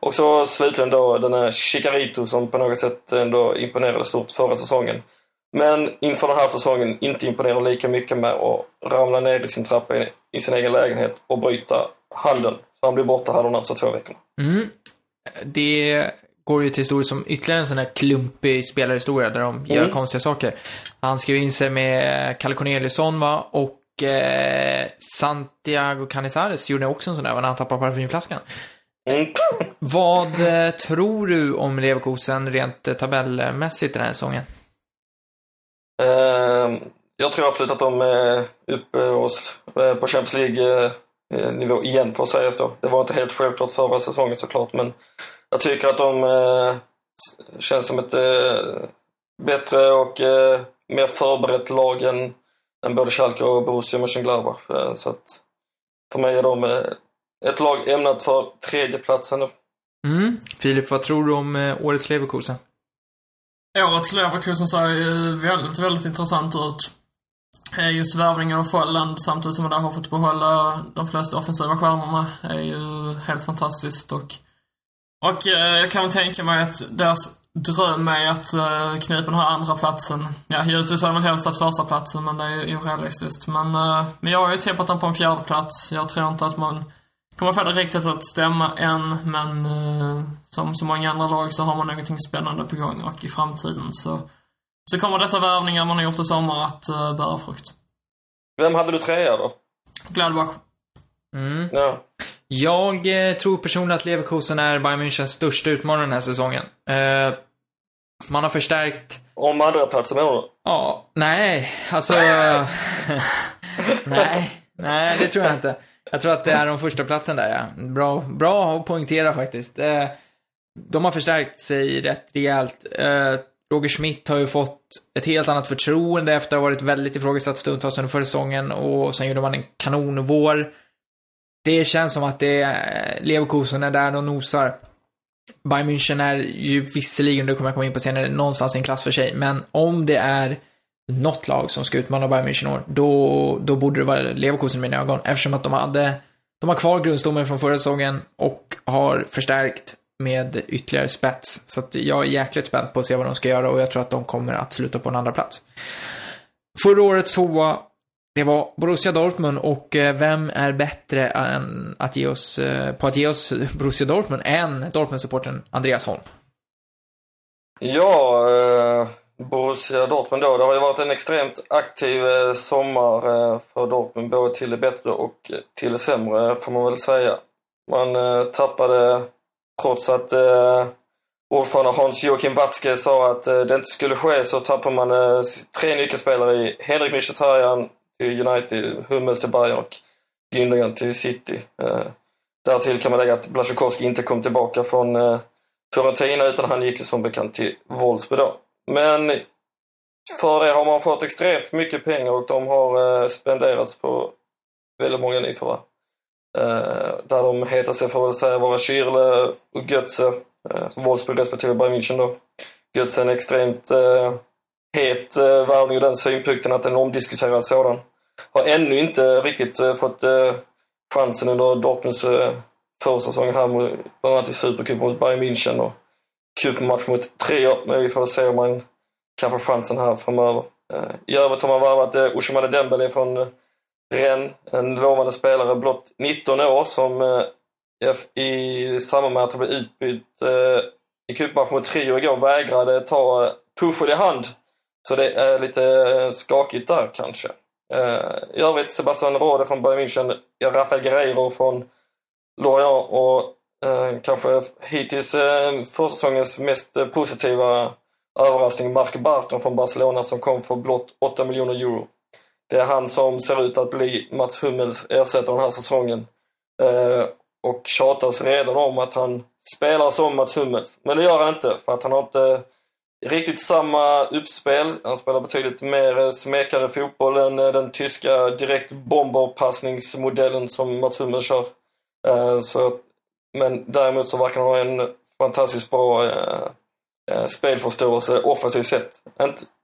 Och så slutligen då den här Chicarito som på något sätt ändå imponerade stort förra säsongen. Men inför den här säsongen inte imponerar lika mycket med att ramla ner i sin trappa i sin egen lägenhet och bryta handen Så han blir borta här de närmsta två veckorna. Mm. Det går ju till historia som ytterligare en sån här klumpig spelarhistoria där de mm. gör konstiga saker. Han skrev in sig med Kalle Corneliusson va, och eh, Santiago Canizares gjorde också en sån där när han tappade parfymflaskan. Mm. Vad eh, tror du om Leverkusen rent eh, tabellmässigt den här säsongen? Uh, jag tror absolut att de är uppe hos, eh, på Champions League Eh, nivå igen får sägas då. Det var inte helt självklart förra säsongen såklart men jag tycker att de eh, känns som ett eh, bättre och eh, mer förberett lag än, än både Schalke och Borussia Mönchengladbach. Eh, så att för mig är de eh, ett lag ämnat för tredjeplatsen då. Mm. Filip, vad tror du om årets Leverkusen? Årets Leverkusen ser ju väldigt, väldigt intressant ut är just värvningen av Folland samtidigt som man där har fått behålla de flesta offensiva stjärnorna är ju helt fantastiskt och och eh, jag kan tänka mig att deras dröm är att eh, knipa den här andra platsen. Ja, givetvis hade man helst att första platsen men det är ju orealistiskt. Men, eh, men jag har ju tippat den på en fjärde plats. Jag tror inte att man kommer få det riktigt att stämma än, men eh, som så många andra lag så har man någonting spännande på gång och i framtiden så så kommer dessa värvningar man har gjort i sommar att uh, bära frukt. Vem hade du trea då? Gladbach. Mm. Ja. Jag eh, tror personligen att Leverkusen är Bayern Münchens största utmanare den här säsongen. Eh, man har förstärkt... Om andra platsen menar du? Ja, nej, alltså... nej, nej, det tror jag inte. Jag tror att det är de första platsen där, ja. Bra, bra att poängtera faktiskt. Eh, de har förstärkt sig rätt rejält. Roger Schmidt har ju fått ett helt annat förtroende efter att ha varit väldigt ifrågasatt stundtals under förra säsongen och sen gjorde man en kanonvår. Det känns som att det är Leverkusen är där och nosar. Bayern München är ju visserligen, det kommer jag komma in på senare, någonstans i en klass för sig, men om det är något lag som ska utmana Bayern München år, då, då borde det vara Leverkusen i mina ögon, eftersom att de hade, de har kvar grundstommen från förra säsongen och har förstärkt med ytterligare spets. Så att jag är jäkligt spänd på att se vad de ska göra och jag tror att de kommer att sluta på en andra plats. Förra årets tvåa, det var Borussia Dortmund och eh, vem är bättre än att ge oss, eh, på att ge oss Borussia Dortmund än Dortmund-supporten Andreas Holm? Ja, eh, Borussia Dortmund då. Det har ju varit en extremt aktiv eh, sommar för Dortmund, både till det bättre och till det sämre får man väl säga. Man eh, tappade Trots att eh, ordförande Hans Joakim Watzke sa att eh, det inte skulle ske så tappar man eh, tre nyckelspelare i Henrik Mkhitaryan till United, Hummels till Bayern och Gündogan till City. Eh, därtill kan man lägga att Blasjukovskij inte kom tillbaka från, eh, Fiorentina utan han gick ju som bekant till Wolfsburg då. Men för det har man fått extremt mycket pengar och de har eh, spenderats på väldigt många nyförvärv. Eh, där de heter sig väl säga vara Schürrle och Götze eh, för Wolfsburg respektive Bayern München då. Götze är en extremt eh, het eh, värvning ur den synpunkten att en omdiskuterad sådan. Har ännu inte riktigt eh, fått eh, chansen under Dortmunds eh, försäsong här, mot, bland annat i Supercup mot Bayern München och cupmatch mot Trier. Men vi får se om man kan få chansen här framöver. Eh, I övrigt har man värvat eh, Ousmane Dembele från eh, Ren, en lovande spelare, blott 19 år som eh, i samband med att han blev utbytt eh, i cupmatchen mot Trio igår vägrade ta eh, Tuchel i hand. Så det är lite eh, skakigt där kanske. Eh, I övrigt Sebastian Rode från Bayern München, Rafael Guerreiro från Lorient och eh, kanske hittills eh, försäsongens mest eh, positiva överraskning Mark Barton från Barcelona som kom för blott 8 miljoner euro. Det är han som ser ut att bli Mats Hummels ersättare den här säsongen. Eh, och tjatas redan om att han spelar som Mats Hummels. Men det gör han inte för att han har inte riktigt samma uppspel. Han spelar betydligt mer smekande smekare fotboll än eh, den tyska direkt bomberpassningsmodellen som Mats Hummels kör. Eh, så, men däremot så verkar han ha en fantastiskt bra eh, eh spelförståelse offensivt sett.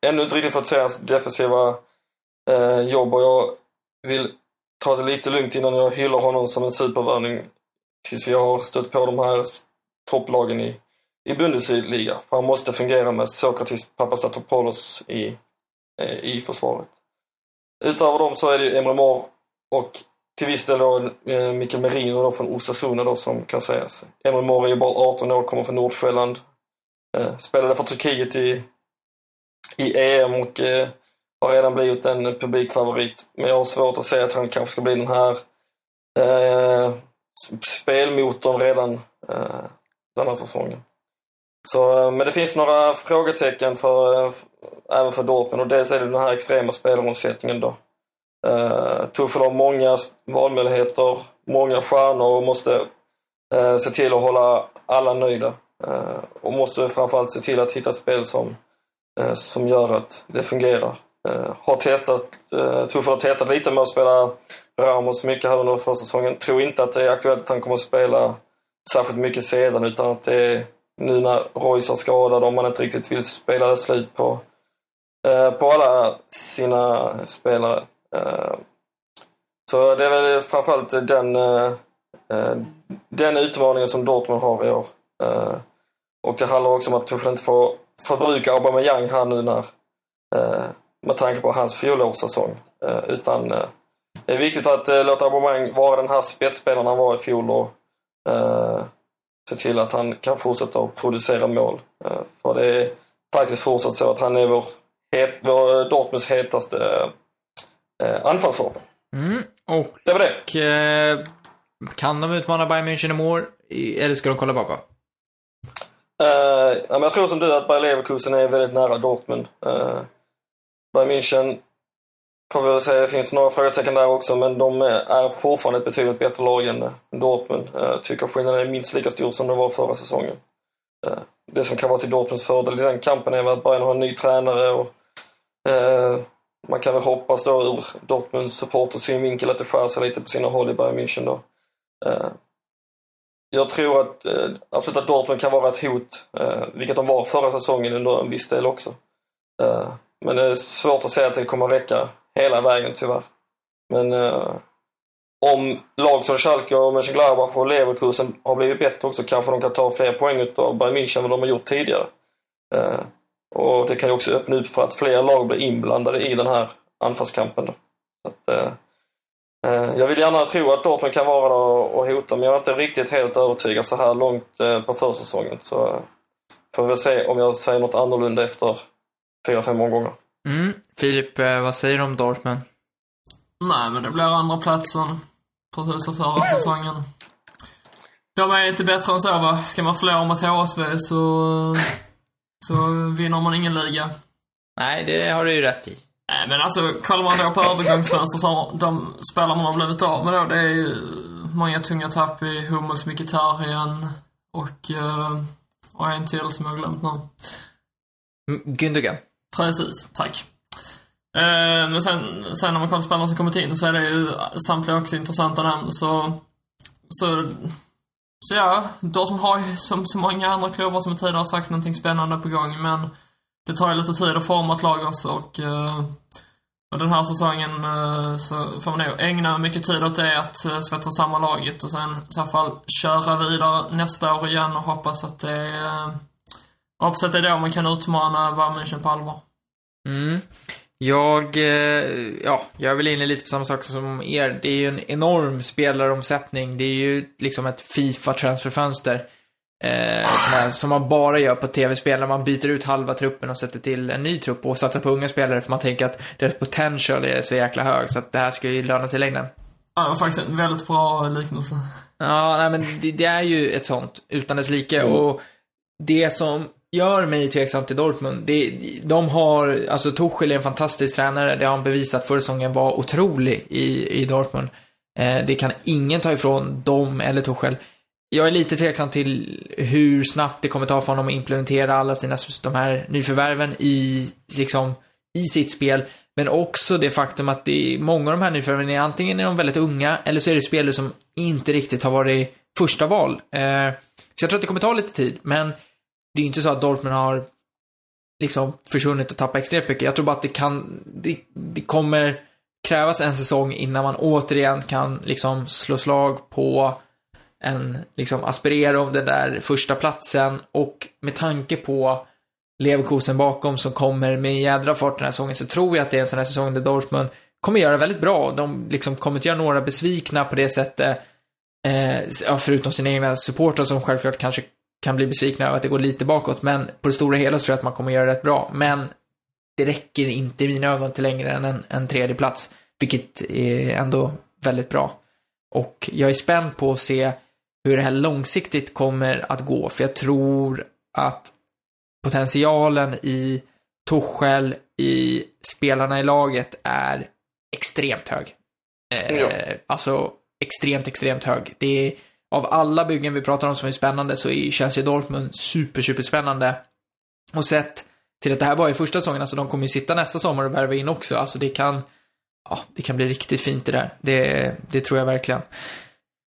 Ännu inte riktigt fått se hans defensiva eh, jobb och jag vill ta det lite lugnt innan jag hyllar honom som en supervärvning tills vi har stött på de här topplagen i, i Bundesliga. För han måste fungera med Sokratis Papastatopoulos i, eh, i försvaret. Utöver dem så är det Emre Mor och till viss del då eh, Mikael Merino då från Osasuna då som kan sägas. Emre Mor är ju bara 18 år, kommer från Nordsjälland. Eh, spelade för Turkiet i, i EM och eh, har redan blivit en publikfavorit. Men jag har svårt att säga att han kanske ska bli den här eh, spelmotorn redan eh, den här säsongen. Så, eh, men det finns några frågetecken för, eh, för, även för Dortmund och dels är det den här extrema spelaromsättningen då. Eh, Tuchel har många valmöjligheter, många stjärnor och måste eh, se till att hålla alla nöjda. Eh, och måste framförallt se till att hitta ett spel som, eh, som gör att det fungerar. Uh, har testat, eh, uh, Tuchel har testat lite med att spela Ramos mycket här under försäsongen. Tror inte att det är aktuellt att han kommer att spela särskilt mycket sedan utan att det är nu när Royce är skadad om man inte riktigt vill spela det slut på, uh, på alla sina spelare. Uh, så det är väl framförallt den, den utmaningen som Dortmund har i år. Och det handlar också om att Tuchel inte får förbruka Aubameyang här nu när med tanke på hans fjolårssäsong. Utan det är viktigt att låta Aubameyang vara den här spetsspelaren han var i fjol och se till att han kan fortsätta att producera mål. För det är faktiskt fortsatt så att han är vår, het, vår Dortmunds hetaste eh, anfallsvapen. Mm, och Det var det. eh, kan de utmana Bayern München i mål? Eller ska de kolla? Eh, ja, men jag tror som du att Bayer Leverkusen är väldigt nära Dortmund. Uh, Bayern München får vi väl säga, det finns några frågetecken där också, men de är fortfarande ett betydligt bättre lag än eh, Dortmund. Jag tycker skillnaden är minst lika stor som den var förra säsongen. Eh, det som kan vara till Dortmunds fördel i den kampen är väl att Bayern har en ny tränare och man kan väl hoppas då ur Dortmunds supporters synvinkel att det skär sig lite på sina håll i Bayern München då. Jag tror att absolut att Dortmund kan vara ett hot, vilket de var förra säsongen under en viss del också. Men det är svårt att säga att det kommer att räcka hela vägen tyvärr. Men eh, om lag som Schalke och Mönchengladbach och Leverkusen har blivit bättre också kanske de kan ta fler poäng utav Bayern München än vad de har gjort tidigare. Eh, och det kan ju också öppna upp för att fler lag blir inblandade i den här anfallskampen. Då. Så att, eh, eh, jag vill gärna tro att Dortmund kan vara där och hota, men jag är inte riktigt helt övertygad så här långt eh, på försäsongen. Så eh, får vi väl se om jag säger något annorlunda efter fyra, fem omgångar. Mm. Filip, eh, vad säger du om Dortmund? Nej, men det blir andra platsen Precis som förra säsongen. De är inte bättre än så va? Ska man förlora mot HSV så, så vinner man ingen liga. Nej, det har du ju rätt i. Nej, men alltså, kollar man då på övergångsfönster så har de spelare man har blivit av med då, det är ju många tunga tapp i Hummels, Mkhitaryan och uh, och en till som jag har glömt nu. Gündogan. Precis, tack. Eh, men sen, sen när man kollar spelarna som kommit in så är det ju samtliga också intressanta namn. Så, så, så ja, Dortmund har ju som så många andra klubbar som tidigare har sagt någonting spännande på gång. Men det tar ju lite tid att forma ett lag också och, eh, och den här säsongen eh, så får man nog ägna mycket tid åt det, att eh, svetsa samman laget och sen i så fall köra vidare nästa år igen och hoppas att det eh, eh, hoppas att det är då man kan utmana Bayern München på allvar. Mm. Jag, eh, ja, jag är väl inne lite på samma sak som er. Det är ju en enorm spelaromsättning. Det är ju liksom ett Fifa-transferfönster. Eh, som, är, som man bara gör på tv-spel, när man byter ut halva truppen och sätter till en ny trupp och satsar på unga spelare för man tänker att deras potential är så jäkla hög så att det här ska ju löna sig i längden. Ja, det var faktiskt en väldigt bra liknelse. Ja, nej men det, det är ju ett sånt utan dess like och det som gör mig tveksam till Dortmund, det, de har, alltså Tuchel är en fantastisk tränare, det har han bevisat förra säsongen var otrolig i, i Dortmund. Eh, det kan ingen ta ifrån dem eller Tuchel. Jag är lite tveksam till hur snabbt det kommer ta för honom att implementera alla sina, de här nyförvärven i, liksom, i sitt spel. Men också det faktum att det är, många av de här nyförvärven är antingen är de väldigt unga, eller så är det spelare som inte riktigt har varit första val. Eh, så jag tror att det kommer ta lite tid, men det är ju inte så att Dortmund har liksom försvunnit och tappat extremt mycket. Jag tror bara att det kan, det, det kommer krävas en säsong innan man återigen kan liksom slå slag på en, liksom aspirera om den där första platsen och med tanke på Leverkusen bakom som kommer med jädra fart den här säsongen så tror jag att det är en sån här säsong där Dortmund kommer göra väldigt bra. De liksom kommer inte göra några besvikna på det sättet. Eh, förutom sina egna supportrar som självklart kanske kan bli besvikna över att det går lite bakåt, men på det stora hela så tror jag att man kommer göra rätt bra. Men det räcker inte i mina ögon till längre än en, en tredje plats, vilket är ändå väldigt bra. Och jag är spänd på att se hur det här långsiktigt kommer att gå, för jag tror att potentialen i Torshäll, i spelarna i laget är extremt hög. Eh, Ja. Alltså extremt, extremt hög. Det är, av alla byggen vi pratar om som är spännande så är, Chelsea Dortmund super, super spännande. Och sett till att det här var i första säsongen, alltså de kommer ju sitta nästa sommar och värva in också. Alltså det kan, ja, det kan bli riktigt fint det där. Det, det tror jag verkligen.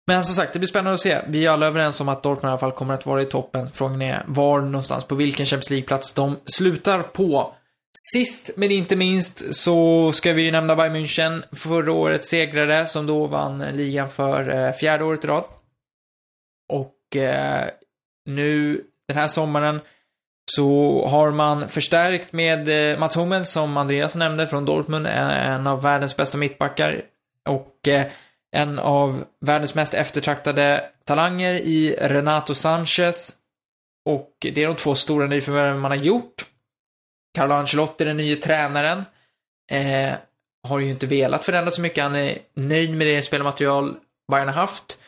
Men som sagt, det blir spännande att se. Vi är alla överens om att Dortmund i alla fall kommer att vara i toppen. Frågan är var någonstans, på vilken Champions League-plats de slutar på. Sist men inte minst så ska vi ju nämna Bayern München, förra årets segrare som då vann ligan för eh, fjärde året i rad. Och eh, nu den här sommaren så har man förstärkt med eh, Mats Hummels som Andreas nämnde från Dortmund, eh, en, av världens bästa mittbackar. Och eh, en av världens mest eftertraktade talanger i Renato Sanchez. Och det är de två stora nyförvärven man har gjort. Carlo Ancelotti, den nya tränaren, eh, har ju inte velat förändra så mycket. Han är nöjd med det spelarmaterial Bayern har haft.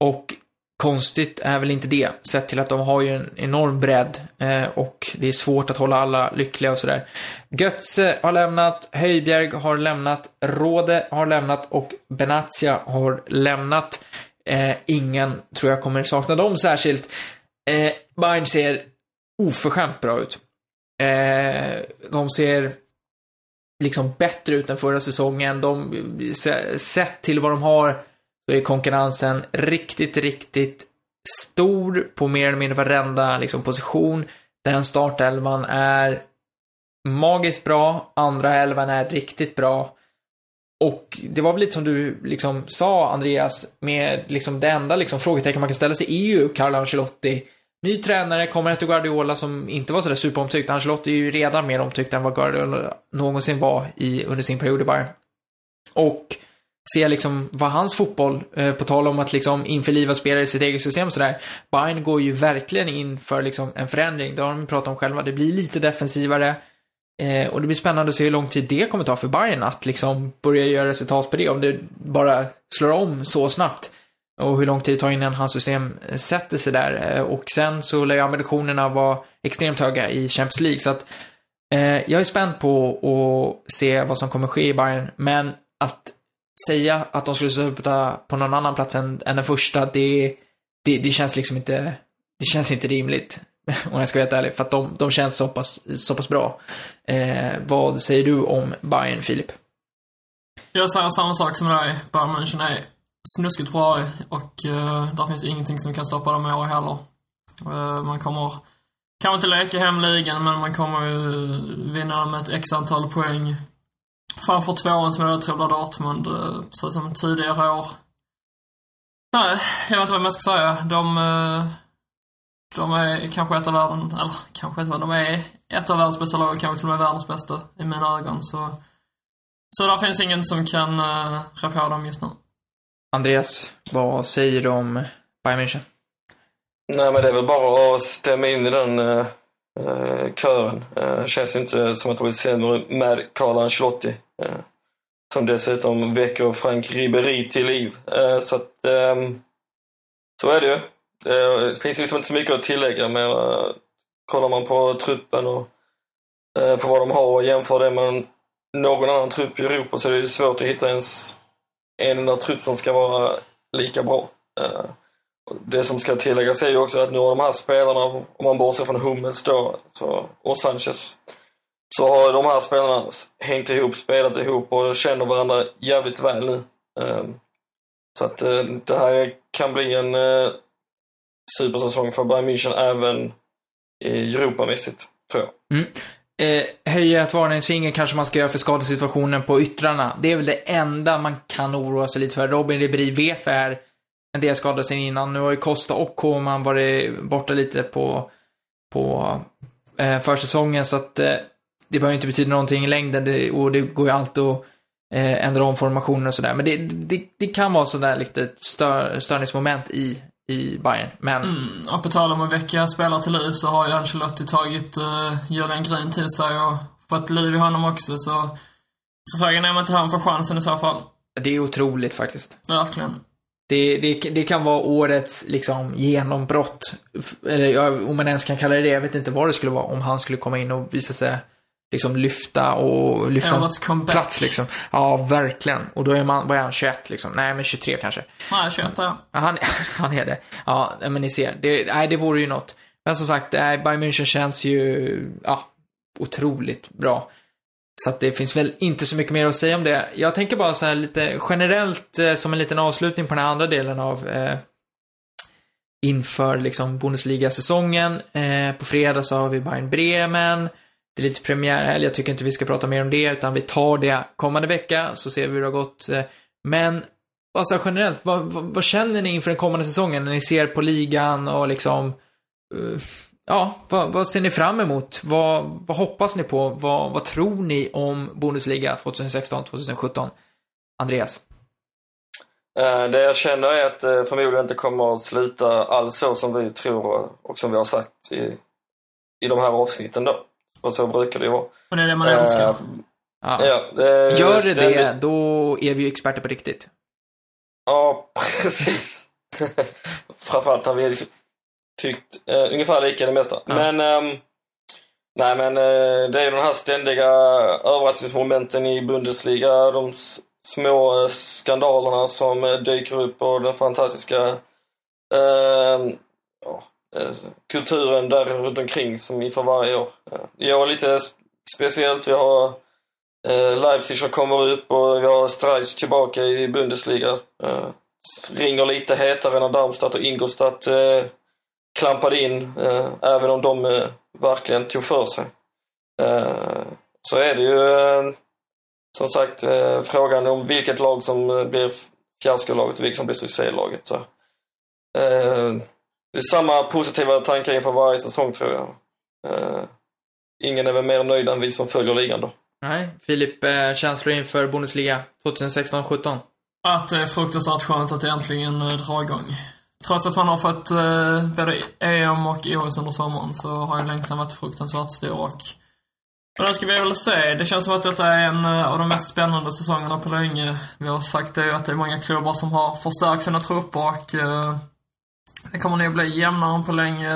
Och konstigt är väl inte det, sett till att de har ju en enorm bredd eh, och det är svårt att hålla alla lyckliga och sådär. Götze har lämnat, Höjbjerg har lämnat, Råde har lämnat och Benatia har lämnat. Eh, ingen tror jag kommer sakna dem särskilt. Eh, Bayern ser oförskämt bra ut. Eh, de ser liksom bättre ut än förra säsongen. De, sett till vad de har så är konkurrensen riktigt, riktigt stor på mer eller mindre varenda liksom, position. Den startelvan är magiskt bra, andra elvan är riktigt bra. Och det var väl lite som du liksom sa, Andreas, med liksom det enda liksom frågetecken man kan ställa sig är ju Carlo Ancelotti. Ny tränare, kommer efter Guardiola som inte var sådär superomtyckt. Ancelotti är ju redan mer omtyckt än vad Guardiola någonsin var i, under sin period i Bayern. Och se liksom vad hans fotboll, eh, på tal om att liksom införliva spelare i sitt eget system och sådär. Bayern går ju verkligen in för liksom en förändring. Det har de pratat om själva. Det blir lite defensivare. Eh, och det blir spännande att se hur lång tid det kommer ta för Bayern att liksom börja göra resultat på det. Om det bara slår om så snabbt. Och hur lång tid det tar innan hans system eh, sätter sig där. Eh, och sen så lär ju ambitionerna vara extremt höga i Champions League. Så att eh, jag är spänd på att se vad som kommer ske i Bayern. Men att säga att de skulle sluta på någon annan plats än, än den första, det, det, det känns liksom inte, det känns inte rimligt. om jag ska vara helt ärlig, för att de, de känns så pass, så pass bra. Eh, vad säger du om Bayern, Filip? Jag säger samma sak som dig. Bayern München är snuskigt bra och eh, där finns ingenting som kan stoppa dem i år heller. Eh, man kommer kanske inte leka hem ligan, men man kommer ju vinna med ett x antal poäng. Framför tvåan som jag tror blir Dortmund, precis som tidigare år. Nej, jag vet inte vad man ska säga. De, uh, de är kanske ett av världens, eller kanske ett av, de är ett av världens bästa lag, kanske till och med världens bästa i mina ögon. Så, så där finns ingen som kan uh, rå på dem just nu. Andreas, vad säger du om Bayern München? Nej, men det är väl bara att stämma in i den uh, Eh, kören. Eh, känns inte som att det blir sämre med Carlo Ancelotti. Eh, som dessutom väcker Frank Ribéry till liv. Eh, så att, ehm, så är det ju. Det finns liksom inte så mycket att tillägga, men eh, kollar man på truppen och eh, på vad de har och jämför det med någon annan trupp i Europa så är det svårt att hitta ens en enda trupp som ska vara lika bra. Det som ska tilläggas är ju också att nu har de här spelarna, om man bortser från Hummels då, så, och Sanchez, så har de här spelarna hängt ihop, spelat ihop och känner varandra jävligt väl nu. Så att eh, det här kan bli en eh, supersäsong för Bayern München även Europamässigt, tror jag. Mm eh, höja ett varningsfinger kanske man ska göra för skadesituationen på yttrarna. Det är väl det enda man kan oroa sig lite för. Robin Ribéry vet vad är en del skadade sig innan. Nu har ju Costa och Koman varit borta lite på, på eh, försäsongen så att eh, det behöver inte betyda någonting i längden det, och det går ju alltid att eh, ändra om formationer och sådär. Men det, det, det kan vara sådär lite stör, störningsmoment i, i Bayern. Men... Mm, och på tal om att väcka spelare till liv så har ju Ancelotti tagit uh, Julian Green till sig och fått liv i honom också så, så frågan är om inte han får chansen i så fall. Det är otroligt faktiskt. Verkligen. Det, det, det kan vara årets liksom genombrott. Eller om man ens kan kalla det det. Jag vet inte vad det skulle vara om han skulle komma in och visa sig liksom lyfta och lyfta en plats liksom. Ja, verkligen. Och då är man, vad är han, 21 liksom? Nej, men 23 kanske. Nej, 21 ja. Han, han är det. Ja, men ni ser. Det, nej, det vore ju något. Men som sagt, nej, Bayern München känns ju, ja, otroligt bra. Så att det finns väl inte så mycket mer att säga om det. Jag tänker bara så här lite generellt eh, som en liten avslutning på den här andra delen av eh, inför liksom Bundesliga-säsongen. Eh, på fredag så har vi Bayern Bremen. Det är lite premiärhelg, jag tycker inte vi ska prata mer om det, utan vi tar det kommande vecka, så ser vi hur det har gått. Eh, men, alltså generellt, vad, vad, vad känner ni inför den kommande säsongen när ni ser på ligan och liksom, uh, ja, vad, vad, ser ni fram emot? Vad, vad hoppas ni på? Vad, vad tror ni om Bundesliga 2016-2017? Andreas? Eh, det jag känner är att det förmodligen inte kommer att sluta alls så som vi tror och som vi har sagt i, i de här avsnitten då. Och så brukar det ju vara. Och det är det man önskar. Uh, ja. ja det, Gör det det, då är vi ju experter på riktigt. Ja, precis. Framförallt har vi liksom tyckt uh, ungefär lika det mesta. Ja. Men um, Nej men det är den här ständiga överraskningsmomenten i Bundesliga. De små skandalerna som dyker upp och den fantastiska uh, Eh, kulturen där runt omkring som inför varje år. Eh, I år lite speciellt. Vi har eh, Leipzig som kommer upp och vi har Streich tillbaka i Bundesliga. Ringer lite hetare när Darmstadt och Ingolstadt klampade in, även om de verkligen tog för sig. Så är det ju som sagt frågan om vilket lag som blir fiaskolaget och vilket som blir succélaget. Det är samma positiva tankar inför varje säsong tror jag. Ingen är väl mer nöjd än vi som följer ligan då. Nej, Filip, eh, känslor inför Bundesliga 2016-17? Att det är fruktansvärt skönt att det äntligen eh, drar igång. Trots att man har fått eh, både EM och OS under sommaren så har ju längtan varit fruktansvärt stor och och då ska vi väl se. Det känns som att detta är en av de mest spännande säsongerna på länge. Vi har sagt det att det är många klubbar som har förstärkt sina trupper och eh, det kommer nog bli jämnare på länge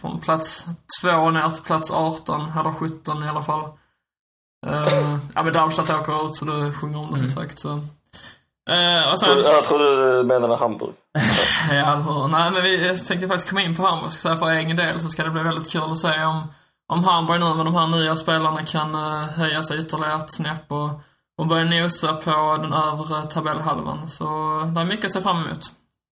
från plats 2 ner till plats 18, eller 17 i alla fall. Uh, ja men Darmstadt åker ut så du sjunger om det mm. som sagt. Så. Eh, och Så, sen, jag tror du menade Hamburg. ja, eller hur? Nej, men vi, jag tänkte faktiskt komma in på Hamburg. Ska säga för egen del så ska det bli väldigt kul att se om, om Hamburg nu med de här nya spelarna kan uh, höja sig ytterligare ett snäpp och, och börja nosa på den övre tabellhalvan. Så det är mycket att se fram emot.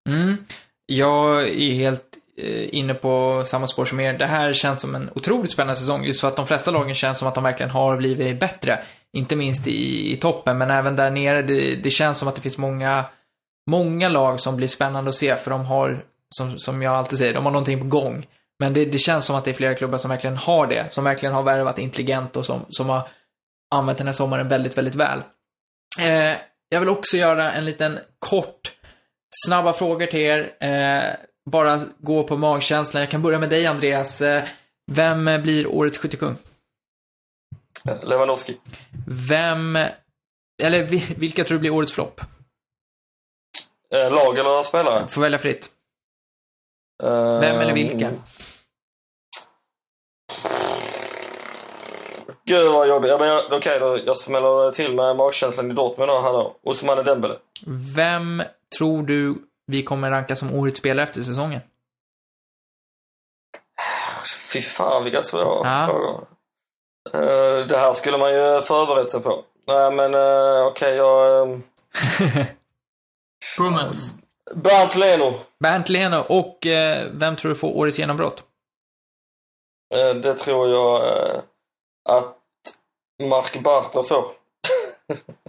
Mm. Jag är helt Eh, inne på samma spår som er. Det här känns som en otroligt spännande säsong. Just för att de flesta lagen känns som att de verkligen har blivit bättre. Inte minst i, i toppen, men även där nere. Det, det känns som att det finns många, många lag som blir spännande att se, för de har, som, som jag alltid säger, de har någonting på gång. Men det, det känns som att det är flera klubbar som verkligen har det. Som verkligen har värvat intelligent och som, som har använt den här sommaren väldigt, väldigt väl. Eh, jag vill också göra en liten kort, snabba frågor till er. Eh, bara gå på magkänslan. Jag kan börja med dig, Andreas. Eh, vem blir årets skyttekung? Lewandowski. Vem, eller vi- vilka tror du blir årets flopp? Eh, lag eller spelare? Får välja fritt. Eh, Vem eller vilka? Gud vad jobbigt. Ja, men jag- Okej då, jag smäller till med magkänslan i Dortmund då, här då. Ousmane Dembele. Vem tror du vi kommer ranka som årets spelare efter säsongen? Fy fan vilka svåra Ja. frågor. Eh, det här skulle man ju förberett sig på. Nej men uh, okej, jag... Uh, Brummels. Bernt Leno. Bernt Leno och eh, vem tror du får årets genombrott? Eh, det tror jag eh, att Mark Bartra får.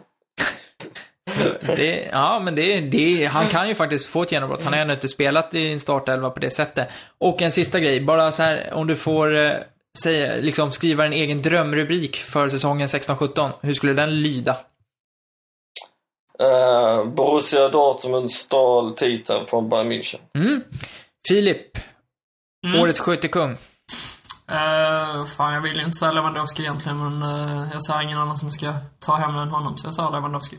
Det, ja, men det, det, han kan ju faktiskt få ett genombrott. Han har ännu inte spelat i en startelva på det sättet. Och en sista grej, bara så här, om du får eh, säga, liksom skriva en egen drömrubrik för säsongen 16-17, hur skulle den lyda? Uh, Borussia Dortmund stal titeln från Bayern München. Mm. Filip, Mm. årets skyttekung. Eh, fan, jag vill ju inte säga Lewandowski egentligen, men eh, jag ser ingen annan som ska ta hem den honom, så jag säger Lewandowski.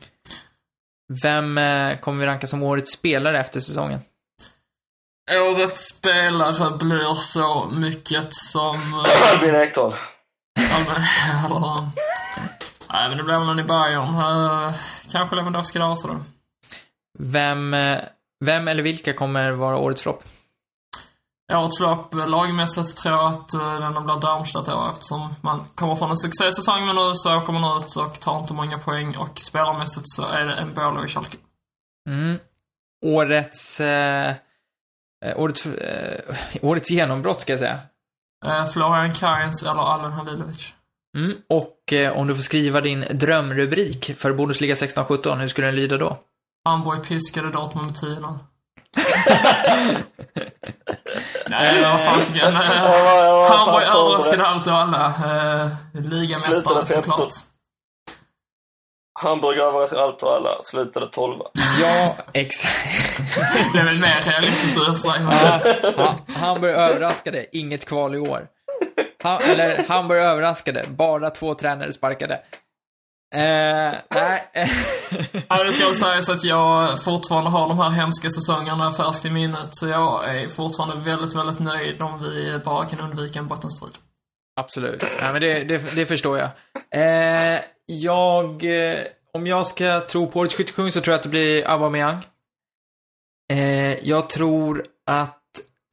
Vem eh, kommer vi ranka som årets spelare efter säsongen? Årets spelare blir så mycket som... Albin Ekdal. Albin, eller, nej, men det blir väl någon i Bayern. Eh, kanske Lewandowski också då. Vem, eh, vem eller vilka kommer vara årets flopp? Årets lopp, eh, lagmässigt tror jag att uh, den blir Darmstadt då eftersom man kommer från en succésäsong men nu så åker man ut och tar inte många poäng och spelarmässigt så är det en Bolo i Schalke. Mm. Årets... Eh, eh, årets, eh, årets genombrott, ska jag säga. Uh, Florian Kainz eller Allen Halilovic. Mm. Och eh, om du får skriva din drömrubrik för Bundesliga 16-17, hur skulle den lyda då? Hamburg piskade Dortmund med 10-0. Nej, vad fasiken. Uh, Hamburg överraskade allt och alla. Uh, Ligamästare Slutade såklart. 15. Hamburg överraskade allt och alla. Slutade 12. Ja, exakt. Det är väl mer realistiskt i och för sig. Hamburg överraskade, inget kval i år. Ha, eller Hamburg överraskade, bara två tränare sparkade. Eh, nej. Ja, det ska sägas att jag fortfarande har de här hemska säsongerna färskt i minnet. Så jag är fortfarande väldigt, väldigt nöjd om vi bara kan undvika en bottenstrid. Absolut. Nej, men det, det, det förstår jag. Eh, jag, eh, om jag ska tro på årets skyttekung så tror jag att det blir Aubameyang. Eh, jag tror att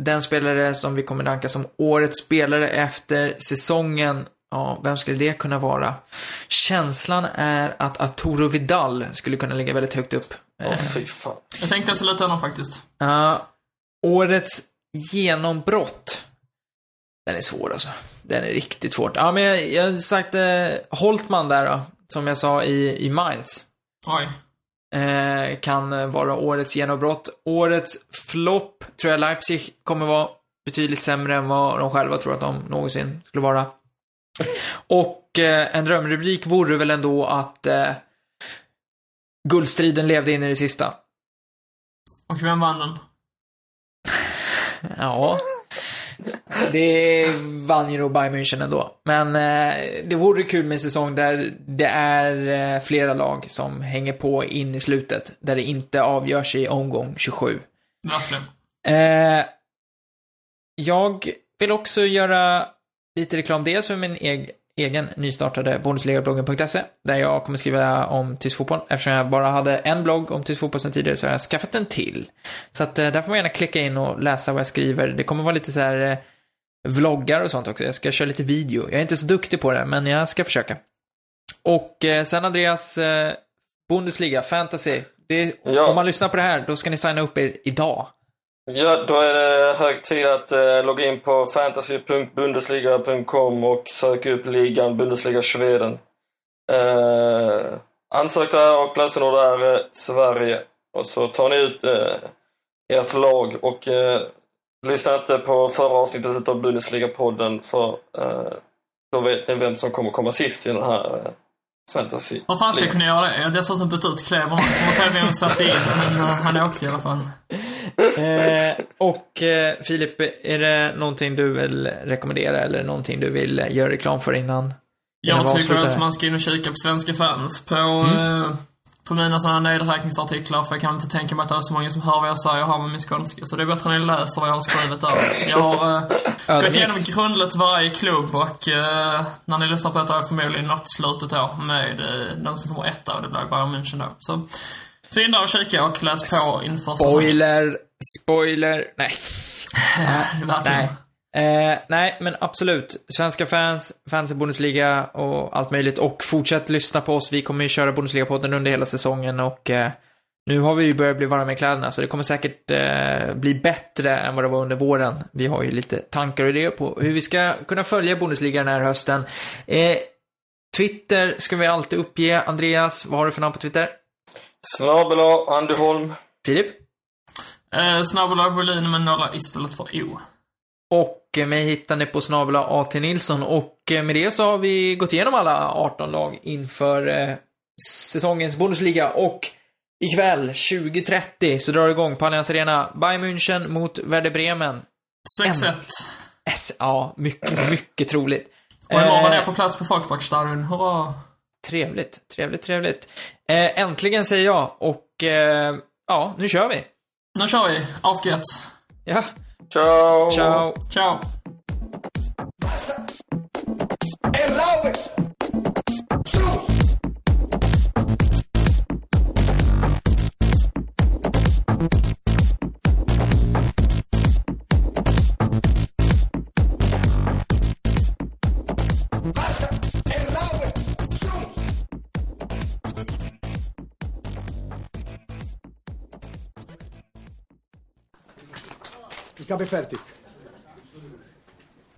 den spelare som vi kommer ranka som årets spelare efter säsongen, ja, vem skulle det kunna vara? Känslan är att Arturo Vidal skulle kunna ligga väldigt högt upp. Åh Eh, fy fan. Jag tänkte honom faktiskt. Ja, årets genombrott. Den är svår alltså. Den är riktigt svårt. Ja, men jag, jag har sagt eh, Holtman där då, som jag sa i, i Mainz. Oj. Eh, kan vara årets genombrott. Årets flopp tror jag Leipzig kommer vara betydligt sämre än vad de själva tror att de någonsin skulle vara. Och eh, en drömrubrik vore väl ändå att eh, guldstriden levde in i det sista. Och vem vann den? Ja. Det vann ju nog Bayern München ändå. Men eh, det vore kul med en säsong där det är eh, flera lag som hänger på in i slutet. Där det inte avgörs i omgång 27. Verkligen. Eh, jag vill också göra lite reklam, dels för min eg egen nystartade Bundesliga-bloggen.se där jag kommer skriva om tysk fotboll. Eftersom jag bara hade en blogg om tysk fotboll sedan tidigare så har jag skaffat en till. Så att eh, där får man gärna klicka in och läsa vad jag skriver. Det kommer vara lite så här eh, vloggar och sånt också. Jag ska köra lite video. Jag är inte så duktig på det, men jag ska försöka. Och eh, sen Andreas, eh, Bundesliga, fantasy. Det, Ja. Om man lyssnar på det här, då ska ni signa upp er idag. Ja, då är det hög tid att eh, logga in på fantasy.bundesliga.com och söka upp ligan Bundesliga Schweden. Eh, ansök där och lösenord är eh, Sverige. Och så tar ni ut eh, ert lag och eh, lyssna inte på förra avsnittet av Bundesliga-podden för eh, då vet ni vem som kommer komma sist i den här eh, fantasy Vad fan ska jag kunna göra det? Jag har dessutom bytt ut Kleberman. Motellvingen satte in, men uh, han åkte i alla fall. Eh, och eh, Filip, är det någonting du vill rekommendera eller någonting du vill eh, göra reklam för innan? Jag tycker att man ska in och kika på Svenska fans på, Mm. eh, på mina sådana nedräkningsartiklar, för jag kan inte tänka mig att det är så många som hör vad jag säger har med min skånska. Så det är bättre när ni läser vad jag har skrivit där. Jag har eh, gått igenom grundligt varje klubb och eh, när ni lyssnar på detta är förmodligen något slutet då med eh, den som kommer etta och det blir Bayern München då. Så, så in där och kika och läs på inför. Spoiler, spoiler, nej. Verkligen. Nej. Eh, nej, men absolut. Svenska fans, fans i Bundesliga och allt möjligt. Och fortsätt lyssna på oss. Vi kommer ju köra Bundesliga-podden under hela säsongen och eh, nu har vi ju börjat bli varma i kläderna så det kommer säkert eh, bli bättre än vad det var under våren. Vi har ju lite tankar och idéer på hur vi ska kunna följa Bundesliga den här hösten. Eh, Twitter ska vi alltid uppge. Andreas, vad har du för namn på Twitter? Snabel Andy Holm. Filip? Eh, Snabbla volym med nolla istället för O. Och eh, mig hittar ni på snabla AT Nilsson och eh, med det så har vi gått igenom alla 18 lag inför eh, säsongens Bundesliga och ikväll 20.30 så drar det igång på Allianz Arena Bayern München mot Werder Bremen. 6-1. S ja, mycket, mycket troligt. Och imorgon är Eh, jag på plats på Folkparkstadion. Hurra! Trevligt, trevligt, trevligt. Eh, äntligen säger jag och eh, ja, nu kör vi. Nu kör vi. Auf geht's. Ja, Ciao! ciao. Ciao. Fertig.